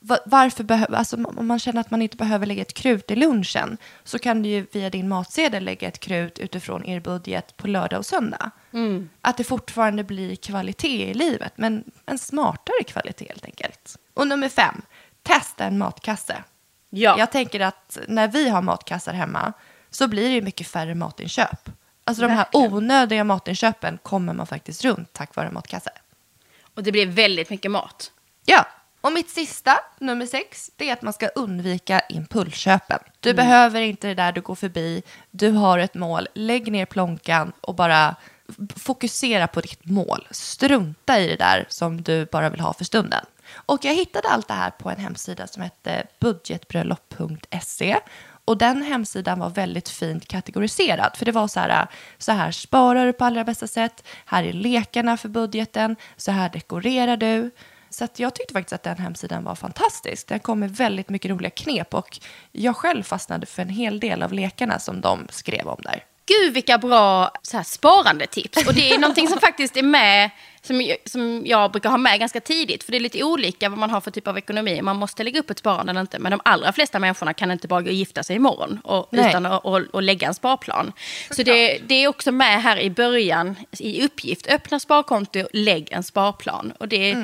[SPEAKER 1] va- varför behöver, alltså om man känner att man inte behöver lägga ett krut i lunchen så kan du ju via din matsedel lägga ett krut utifrån er budget på lördag och söndag. Att det fortfarande blir kvalitet i livet, men en smartare kvalitet helt enkelt. Och nummer fem, testa en matkasse.
[SPEAKER 2] Ja.
[SPEAKER 1] Jag tänker att när vi har matkassar hemma så blir det ju mycket färre matinköp. Alltså de här
[SPEAKER 2] Verkligen.
[SPEAKER 1] onödiga matinköpen kommer man faktiskt runt tack vare matkasse.
[SPEAKER 2] Och det blir väldigt mycket mat.
[SPEAKER 1] Ja, och mitt sista, nummer sex, det är att man ska undvika impulsköpen. Du behöver inte det där du går förbi, du har ett mål, lägg ner plånkan och bara fokusera på ditt mål. Strunta i det där som du bara vill ha för stunden. Och jag hittade allt det här på en hemsida som hette budgetbröllop.se. Och den hemsidan var väldigt fint kategoriserad. För det var så här, så här sparar du på allra bästa sätt, här är lekarna för budgeten, så här dekorerar du. Så jag tyckte faktiskt att den hemsidan var fantastisk. Den kom med väldigt mycket roliga knep och jag själv fastnade för en hel del av lekarna som de skrev om där.
[SPEAKER 2] Gud vilka bra så här, sparandetips. Och det är någonting som [LAUGHS] faktiskt är med, som, jag- som jag brukar ha med ganska tidigt. För det är lite olika vad man har för typ av ekonomi. Man måste lägga upp ett sparande eller inte. Men de allra flesta människorna kan inte bara gå och gifta sig imorgon och,
[SPEAKER 1] Nej.
[SPEAKER 2] utan att och, och lägga en sparplan. Så det, det är också med här i början i uppgift. Öppna sparkonto, lägg en sparplan. Och det,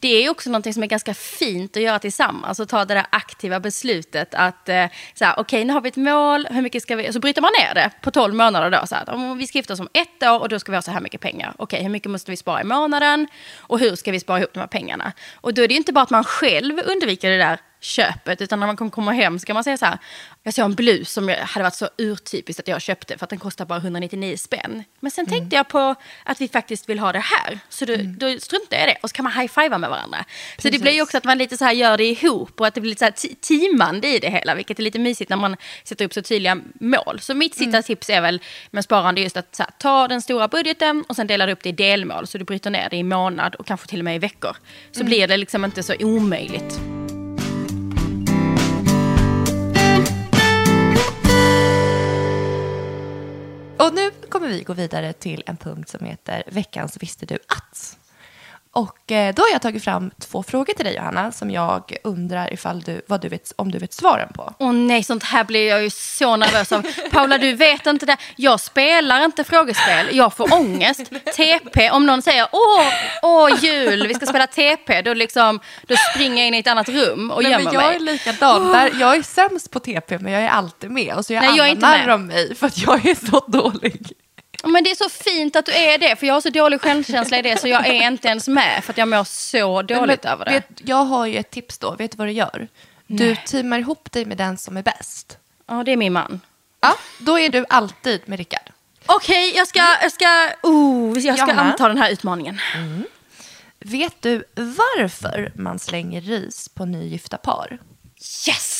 [SPEAKER 2] det är också någonting som är ganska fint att göra tillsammans och ta det där aktiva beslutet att eh, så här, okej nu har vi ett mål, hur mycket ska vi, så bryter man ner det på 12 månader då, så här, om vi ska gifta oss om ett år och då ska vi ha så här mycket pengar. Okej, hur mycket måste vi spara i månaden och hur ska vi spara ihop de här pengarna? Och då är det ju inte bara att man själv undviker det där köpet, utan när man kommer komma hem ska man säga så här, jag såg en blus som hade varit så urtypiskt att jag köpte för att den kostar bara 199 spänn. Men sen tänkte jag på att vi faktiskt vill ha det här, så då, då struntar jag i det och så kan man high-fiva med varandra. Så det blir ju också att man lite så här gör det ihop och att det blir lite så här te- teamande i det hela, vilket är lite mysigt när man sätter upp så tydliga mål. Så mitt sista tips är väl med sparande just att så här, ta den stora budgeten och sen dela upp det i delmål, så du bryter ner det i månad och kanske till och med i veckor. Så blir det liksom inte så omöjligt.
[SPEAKER 1] Och nu kommer vi gå vidare till en punkt som heter Veckans visste du att? Och eh, då har jag tagit fram två frågor till dig Johanna som jag undrar ifall du, vad du vet, om du vet svaren på.
[SPEAKER 2] Åh nej, sånt här blir jag ju så nervös av. Paula, du vet inte det. Jag spelar inte frågespel. Jag får ångest. TP, om någon säger åh, åh jul, vi ska spela TP, då, liksom, då springer jag in i ett annat rum och
[SPEAKER 1] Nej,
[SPEAKER 2] gömmer
[SPEAKER 1] men jag
[SPEAKER 2] mig.
[SPEAKER 1] är likadan. Där, jag är sämst på TP men jag är alltid med. Och så gör
[SPEAKER 2] Nej, jag är inte med.
[SPEAKER 1] om mig för att jag är så dålig.
[SPEAKER 2] Men det är så fint att du är det, för jag har så dålig självkänsla i det så jag är inte ens med för att jag mår så dåligt
[SPEAKER 1] Men
[SPEAKER 2] över det.
[SPEAKER 1] Vet, jag har ju ett tips då. Vet du vad du gör? Du teamar ihop dig med den som är bäst.
[SPEAKER 2] Ja, det är min man.
[SPEAKER 1] Ja, då är du alltid med Rickard.
[SPEAKER 2] Okej, jag ska, jag ska, oh, jag ska
[SPEAKER 1] Johanna?
[SPEAKER 2] anta den här utmaningen.
[SPEAKER 1] Vet du varför man slänger ris på nygifta par?
[SPEAKER 2] Yes!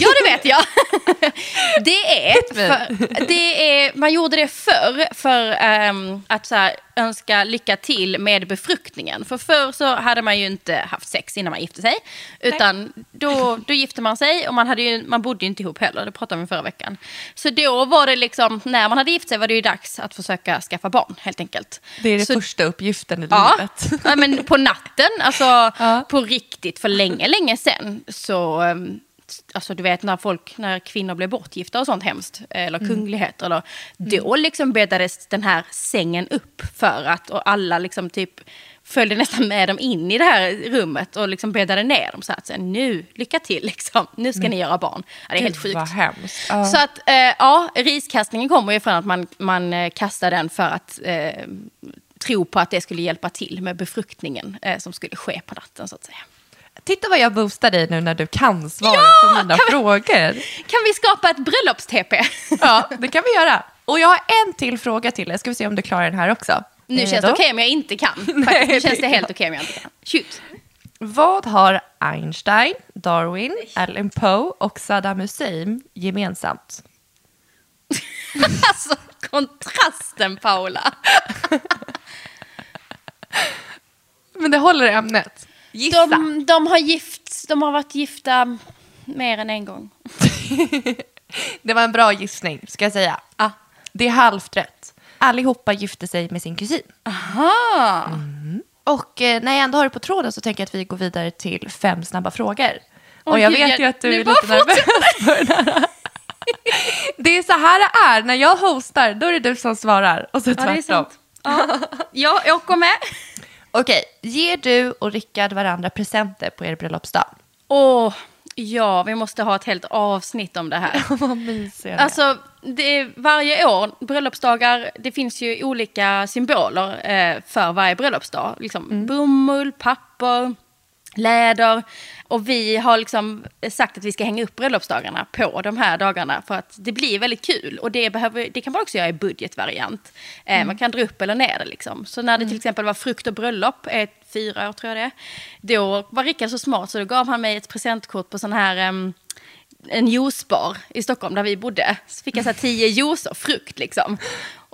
[SPEAKER 2] Ja, det vet jag. [LAUGHS] Det är, för, det är, man gjorde det förr för ehm, att så här, önska lycka till med befruktningen. För förr så hade man ju inte haft sex innan man gifte sig. Utan då, då gifte man sig och man, hade ju, man bodde ju inte ihop heller, det pratade vi om förra veckan. Så då var det liksom, när man hade gift sig var det ju dags att försöka skaffa barn helt enkelt.
[SPEAKER 1] Det är den första uppgiften i
[SPEAKER 2] Ja,
[SPEAKER 1] livet.
[SPEAKER 2] ja men på natten, alltså
[SPEAKER 1] Ja.
[SPEAKER 2] på riktigt för länge, länge sedan. Så, um, alltså du vet när folk, när kvinnor blev bortgifta och sånt hemskt, eller kungligheter, eller, då liksom bäddades den här sängen upp för att, och alla liksom typ följde nästan med dem in i det här rummet och liksom bäddade ner dem så att säga, nu, lycka till [LAUGHS] liksom, nu ska ni göra barn. Ja, det är helt sjukt.
[SPEAKER 1] Vad hemskt. Ja.
[SPEAKER 2] Så att, eh, ja, riskastningen kommer ju från att man, man eh, kastar den för att eh, tro på att det skulle hjälpa till med befruktningen eh, som skulle ske på natten så att säga.
[SPEAKER 1] Titta vad jag boostar dig nu när du kan svara
[SPEAKER 2] Ja,
[SPEAKER 1] på mina
[SPEAKER 2] kan vi-
[SPEAKER 1] frågor.
[SPEAKER 2] Kan vi skapa ett bröllops-TP?
[SPEAKER 1] Ja, det kan vi göra. Och jag har en till fråga till dig. Ska vi se om du klarar den här också.
[SPEAKER 2] Nu känns det okej
[SPEAKER 1] redo?
[SPEAKER 2] om jag inte kan. [LAUGHS]
[SPEAKER 1] Nej,
[SPEAKER 2] nu känns
[SPEAKER 1] det
[SPEAKER 2] helt okej om jag inte kan. Shoot.
[SPEAKER 1] Vad har Einstein, Darwin, Allen Poe och Saddam Hussein gemensamt? [LAUGHS]
[SPEAKER 2] Alltså kontrasten Paula. [LAUGHS]
[SPEAKER 1] Men det håller ämnet. Gissa.
[SPEAKER 2] De, de har gifts, de har varit gifta mer än en gång. [LAUGHS]
[SPEAKER 1] Det var en bra gissning, ska jag säga.
[SPEAKER 2] Ah.
[SPEAKER 1] Det är halvt rätt. Allihopa gifte sig med sin kusin.
[SPEAKER 2] Aha.
[SPEAKER 1] Och eh, när jag ändå har det på tråden så tänker jag att vi går vidare till fem snabba frågor.
[SPEAKER 2] Åh,
[SPEAKER 1] och jag
[SPEAKER 2] gud,
[SPEAKER 1] vet ju att du är lite nervös för den här. Det är så här det är. När jag hostar, då är det du som svarar. Och så
[SPEAKER 2] Ja, det är
[SPEAKER 1] tvärtom.
[SPEAKER 2] Ja, jag åker med. [LAUGHS]
[SPEAKER 1] Okej, ger du och Rickard varandra presenter på er bröllopsdag?
[SPEAKER 2] Åh, ja, vi måste ha ett helt avsnitt om det här. [LAUGHS]
[SPEAKER 1] Vad mysiga
[SPEAKER 2] Alltså, det är varje år, bröllopsdagar, det finns ju olika symboler eh, för varje bröllopsdag. Liksom bomull, papper, läder. Och vi har liksom sagt att vi ska hänga upp bröllopsdagarna på de här dagarna för att det blir väldigt kul. Och det, behöver, det kan man också göra i budgetvariant. Eh, Man kan dra upp eller ner det liksom. Så när det till exempel var frukt och bröllop, ett, fyra år tror jag det då var Rickard så smart så då gav han mig ett presentkort på sån här em, en juicebar i Stockholm där vi bodde. Så fick jag så här tio juicer, frukt liksom.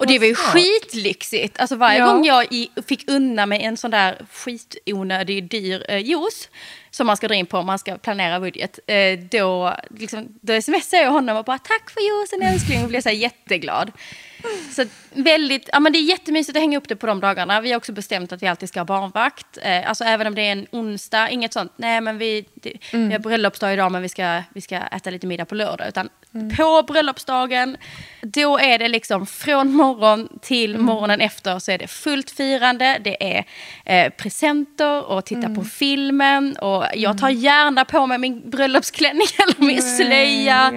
[SPEAKER 2] Och det var ju skitlyxigt. Alltså varje
[SPEAKER 1] Ja.
[SPEAKER 2] gång jag i, fick unna mig en sån där skitonödig dyr eh, juice som man ska dra in på om man ska planera budget. Eh, då, liksom, då smsade jag honom och bara tack för juicen älskling och blev så jätteglad. Så väldigt, ja men det är jättemysigt att hänga upp det på de dagarna. Vi har också bestämt att vi alltid ska ha barnvakt. Eh, alltså även om det är en onsdag, inget sånt. Nej men vi, det, vi har bröllopsdag idag men vi ska, vi ska äta lite middag på lördag. Utan på bröllopsdagen, då är det liksom från morgon till morgonen efter så är det fullt firande. Det är eh, presenter och titta på filmen. Och jag tar gärna på mig min bröllopsklänning eller min slöja.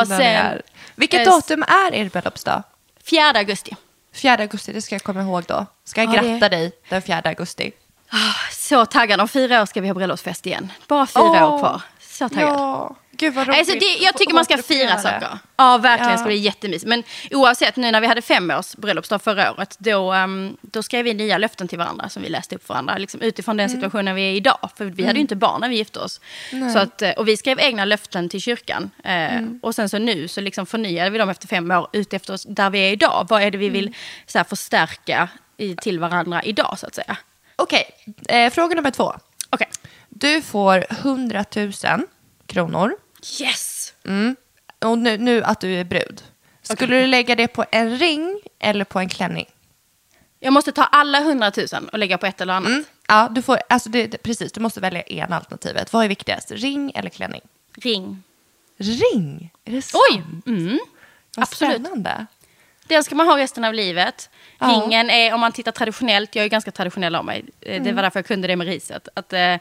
[SPEAKER 2] Och sen-
[SPEAKER 1] är. Vilket
[SPEAKER 2] eh,
[SPEAKER 1] datum är er bröllopsdag?
[SPEAKER 2] 4 augusti.
[SPEAKER 1] 4 augusti, det ska jag komma ihåg då. Ska jag
[SPEAKER 2] Ja, det-
[SPEAKER 1] gratta dig den 4 augusti?
[SPEAKER 2] Ah, Så taggad. Om fyra år ska vi ha bröllopsfest igen. Bara fyra
[SPEAKER 1] Åh.
[SPEAKER 2] år kvar. Så taggad.
[SPEAKER 1] Ja, gud vad roligt.
[SPEAKER 2] Alltså det, jag tycker man ska fira saker. Ja, verkligen
[SPEAKER 1] Ja.
[SPEAKER 2] ska bli jättemysigt. Men oavsett, nu när vi hade fem års bröllopsdag förra året, då, ehm, då skrev vi nya löften till varandra som vi läste upp för varandra. Liksom utifrån den situationen vi är i idag. För vi hade ju inte barn när vi gifte oss. Så att, eh, och vi skrev egna löften till kyrkan. Eh, Och sen så nu så liksom förnyade vi dem efter fem år utefter oss där vi är idag. Vad är det vi vill så här, förstärka i, till varandra idag så att säga.
[SPEAKER 1] Okej, eh, fråga nummer två.
[SPEAKER 2] Okej.
[SPEAKER 1] Du får 100 000 kronor.
[SPEAKER 2] Yes!
[SPEAKER 1] Mm. Och nu, nu att du är brud. Skulle du lägga det på en ring eller på en klänning?
[SPEAKER 2] Jag måste ta alla hundratusen och lägga på ett eller annat.
[SPEAKER 1] Mm. Ja, du får, alltså det, det, precis, du måste välja en alternativet. Vad är viktigast, ring eller klänning?
[SPEAKER 2] Ring.
[SPEAKER 1] Ring? Är det sant?
[SPEAKER 2] Oj! Mm.
[SPEAKER 1] Vad
[SPEAKER 2] absolut.
[SPEAKER 1] spännande.
[SPEAKER 2] Den ska man ha resten av livet.
[SPEAKER 1] Ja.
[SPEAKER 2] Ringen är, om man tittar traditionellt, jag är ganska traditionell av mig, eh,
[SPEAKER 1] Mm.
[SPEAKER 2] det var därför jag kunde det med riset. Att, eh,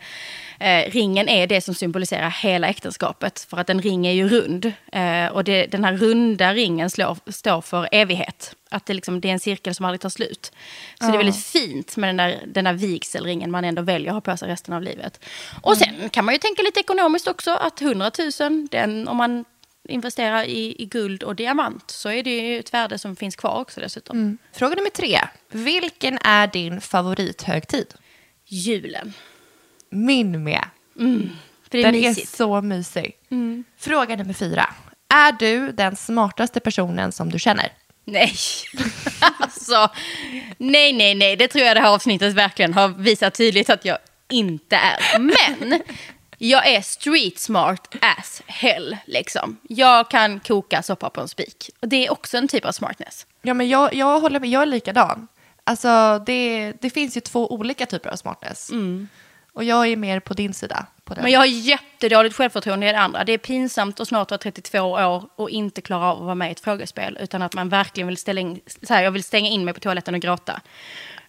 [SPEAKER 2] eh, ringen är det som symboliserar hela äktenskapet, för att en ring är ju rund. Eh, och det, den här runda ringen slår, står för evighet. Att det, liksom, det är en cirkel som aldrig tar slut. Så det är väldigt fint med den där, den där vigselringen man ändå väljer att ha på sig resten av livet. Och
[SPEAKER 1] Mm.
[SPEAKER 2] sen kan man ju tänka lite ekonomiskt också, att 100 000, den, om man investerar i, i guld och diamant så är det ju ett värde som finns kvar också dessutom.
[SPEAKER 1] Mm. Fråga nummer tre. Vilken är din favorithögtid?
[SPEAKER 2] Julen.
[SPEAKER 1] Min med.
[SPEAKER 2] För det är
[SPEAKER 1] Den
[SPEAKER 2] mysigt.
[SPEAKER 1] är så mysig. Fråga nummer fyra. Är du den smartaste personen som du känner?
[SPEAKER 2] Nej. [LAUGHS] alltså, nej, nej, nej. Det tror jag det här avsnittet verkligen har visat tydligt att jag inte är. Men jag är street smart as hell. Liksom. Jag kan koka soppa på en spik. Och det är också en typ av smartness.
[SPEAKER 1] Ja, men jag, jag håller med. Jag är likadan. Alltså, det, det finns ju två olika typer av smartness. Och jag är mer på din sida. På den.
[SPEAKER 2] Men jag har jättedåligt självförtroende i det andra. Det är pinsamt att snart vara 32 år och inte klara av att vara med i ett frågespel. Utan att man verkligen vill ställa in, så här, jag vill stänga in mig på toaletten och gråta.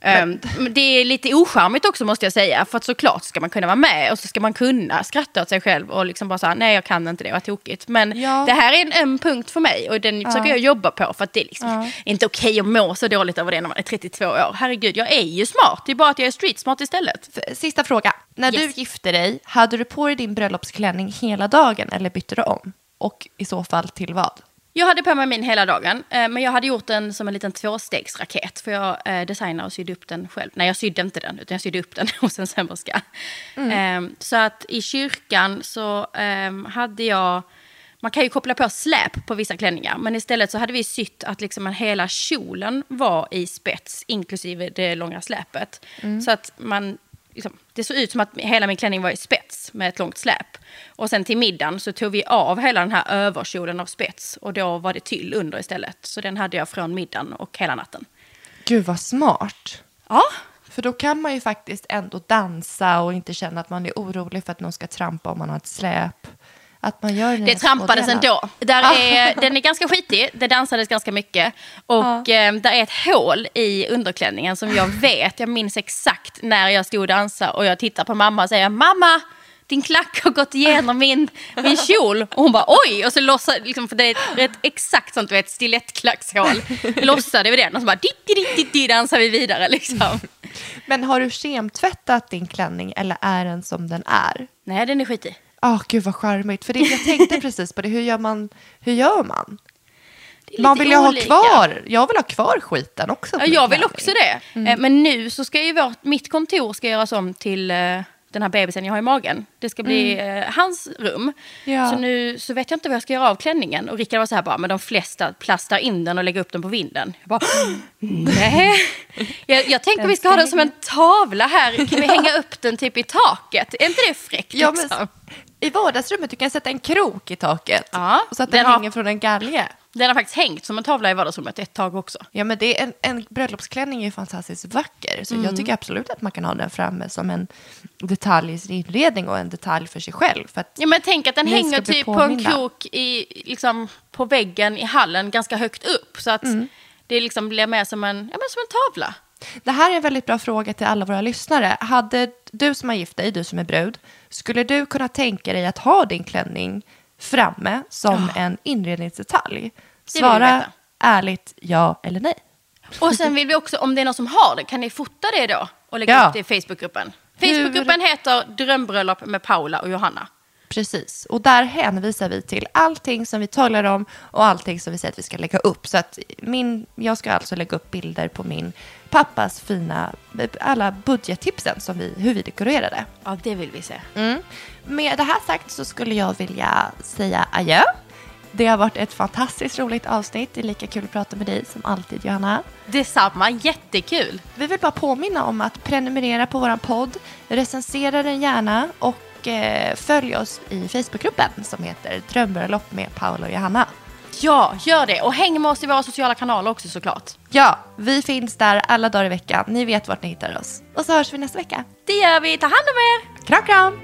[SPEAKER 2] Ehm, Men det är lite ocharmigt också måste jag säga. För att såklart ska man kunna vara med och så ska man kunna skratta åt sig själv och liksom bara säga nej jag kan inte det, vad tokigt. Men
[SPEAKER 1] Ja.
[SPEAKER 2] det här är en öm punkt för mig och den försöker jag jobba på för att det är liksom inte okej att må så dåligt över det när man är 32 år. Herregud, jag är ju smart, det är bara att jag är street smart istället.
[SPEAKER 1] Sista fråga. När
[SPEAKER 2] Yes.
[SPEAKER 1] du gifte dig, hade du på dig din bröllopsklänning hela dagen eller bytte du om? Och i så fall till vad?
[SPEAKER 2] Jag hade på mig min hela dagen, eh, men jag hade gjort den som en liten tvåstegsraket. För jag eh, designade och sydde upp den själv. Nej, jag sydde inte den, utan jag sydde upp den [LAUGHS] hos en sömmerska. Mm. Eh, så att i kyrkan så eh, hade jag... Man kan ju koppla på släp på vissa klänningar, men istället så hade vi sytt att liksom hela kjolen var i spets, inklusive det långa släpet. Mm. Så att man liksom, det såg ut som att hela min klänning var i spets med ett långt släp. Och sen till middagen så tog vi av hela den här överkjolen av spets och då var det tyll under istället. Så den hade jag från middagen och hela natten.
[SPEAKER 1] Gud vad smart.
[SPEAKER 2] Ja.
[SPEAKER 1] För då kan man ju faktiskt ändå dansa och inte känna att man är orolig för att någon ska trampa om man har ett släp. Att man gör
[SPEAKER 2] det trampades ändå. Där är, den är ganska skitig, det dansades ganska mycket. Och ja. eh, där är ett hål i underklänningen som jag vet, jag minns exakt när jag stod och dansade och jag tittar på mamma och säger mamma, din klack har gått igenom min, min kjol. Och hon bara oj, och så lossade, liksom, för det är ett, exakt sånt, du vet, stilettklackshål. Lossade vi den och så bara ditt, ditt, ditt, ditt, dansar vi vidare liksom.
[SPEAKER 1] Men har du kemtvättat din klänning eller är den som den är?
[SPEAKER 2] Nej, den är skitig.
[SPEAKER 1] Oh, gud vad charmigt. För det, jag tänkte [LAUGHS] precis på det. Hur gör man? Hur gör man? Man vill ju ha kvar, jag vill ha kvar skiten också.
[SPEAKER 2] Ja, jag vill också det. Mm. Eh, men nu så ska ju vårt, mitt kontor ska göras om till uh, den här bebisen jag har i magen. Det ska bli mm. uh, hans rum. Ja. Så nu så vet jag inte vad jag ska göra av klänningen. Och Rickard var så här bara, men de flesta plastar in den och lägger upp den på vinden. Jag bara, nej. [LAUGHS] Jag, jag tänker vi ska ha den som en tavla här. Kan vi hänga upp den typ i taket? Är inte det fräckt? Ja, liksom?
[SPEAKER 1] I vardagsrummet du kan sätta en krok i taket. Ja, så att den, den hänger har, från en galge.
[SPEAKER 2] Den har faktiskt hängt som en tavla i vardagsrummet ett tag också.
[SPEAKER 1] Ja, men det är en, en bröllopsklänning är ju fantastiskt vacker. Så mm. jag tycker absolut att man kan ha den framme som en detalj i sin inredning och en detalj för sig själv. För
[SPEAKER 2] ja, men tänk att den hänger typ på en krok i, liksom, på väggen i hallen ganska högt upp. Så att mm. det liksom blir mer som en, ja, men som en tavla.
[SPEAKER 1] Det här är en väldigt bra fråga till alla våra lyssnare. Hade du som har gift dig, du som är brud, skulle du kunna tänka dig att ha din klänning framme som oh. en inredningsdetalj? Svara ärligt ja eller nej.
[SPEAKER 2] Och sen vill vi också, om det är någon som har det, kan ni fota det då och lägga ja. upp det i Facebookgruppen? Facebookgruppen heter Drömbröllop med Paula och Johanna.
[SPEAKER 1] Precis, och där hänvisar vi till allting som vi talar om och allting som vi säger att vi ska lägga upp. Så att min, jag ska alltså lägga upp bilder på min pappas fina, alla budgettipsen som vi, hur vi dekorerade.
[SPEAKER 2] Ja, det vill vi se.
[SPEAKER 1] Mm. Med det här sagt så skulle jag vilja säga adjö. Det har varit ett fantastiskt roligt avsnitt. Det är lika kul att prata med dig som alltid, Johanna.
[SPEAKER 2] Detsamma, jättekul.
[SPEAKER 1] Vi vill bara påminna om att prenumerera på vår podd, recensera den gärna och eh, följ oss i Facebookgruppen som heter Drömbröllop med Paula och Johanna.
[SPEAKER 2] Ja, gör det. Och häng med oss i våra sociala kanaler också såklart.
[SPEAKER 1] Ja, vi finns där alla dagar i veckan. Ni vet vart ni hittar oss. Och så hörs vi nästa vecka.
[SPEAKER 2] Det gör vi. Ta hand om er.
[SPEAKER 1] Kram, kram.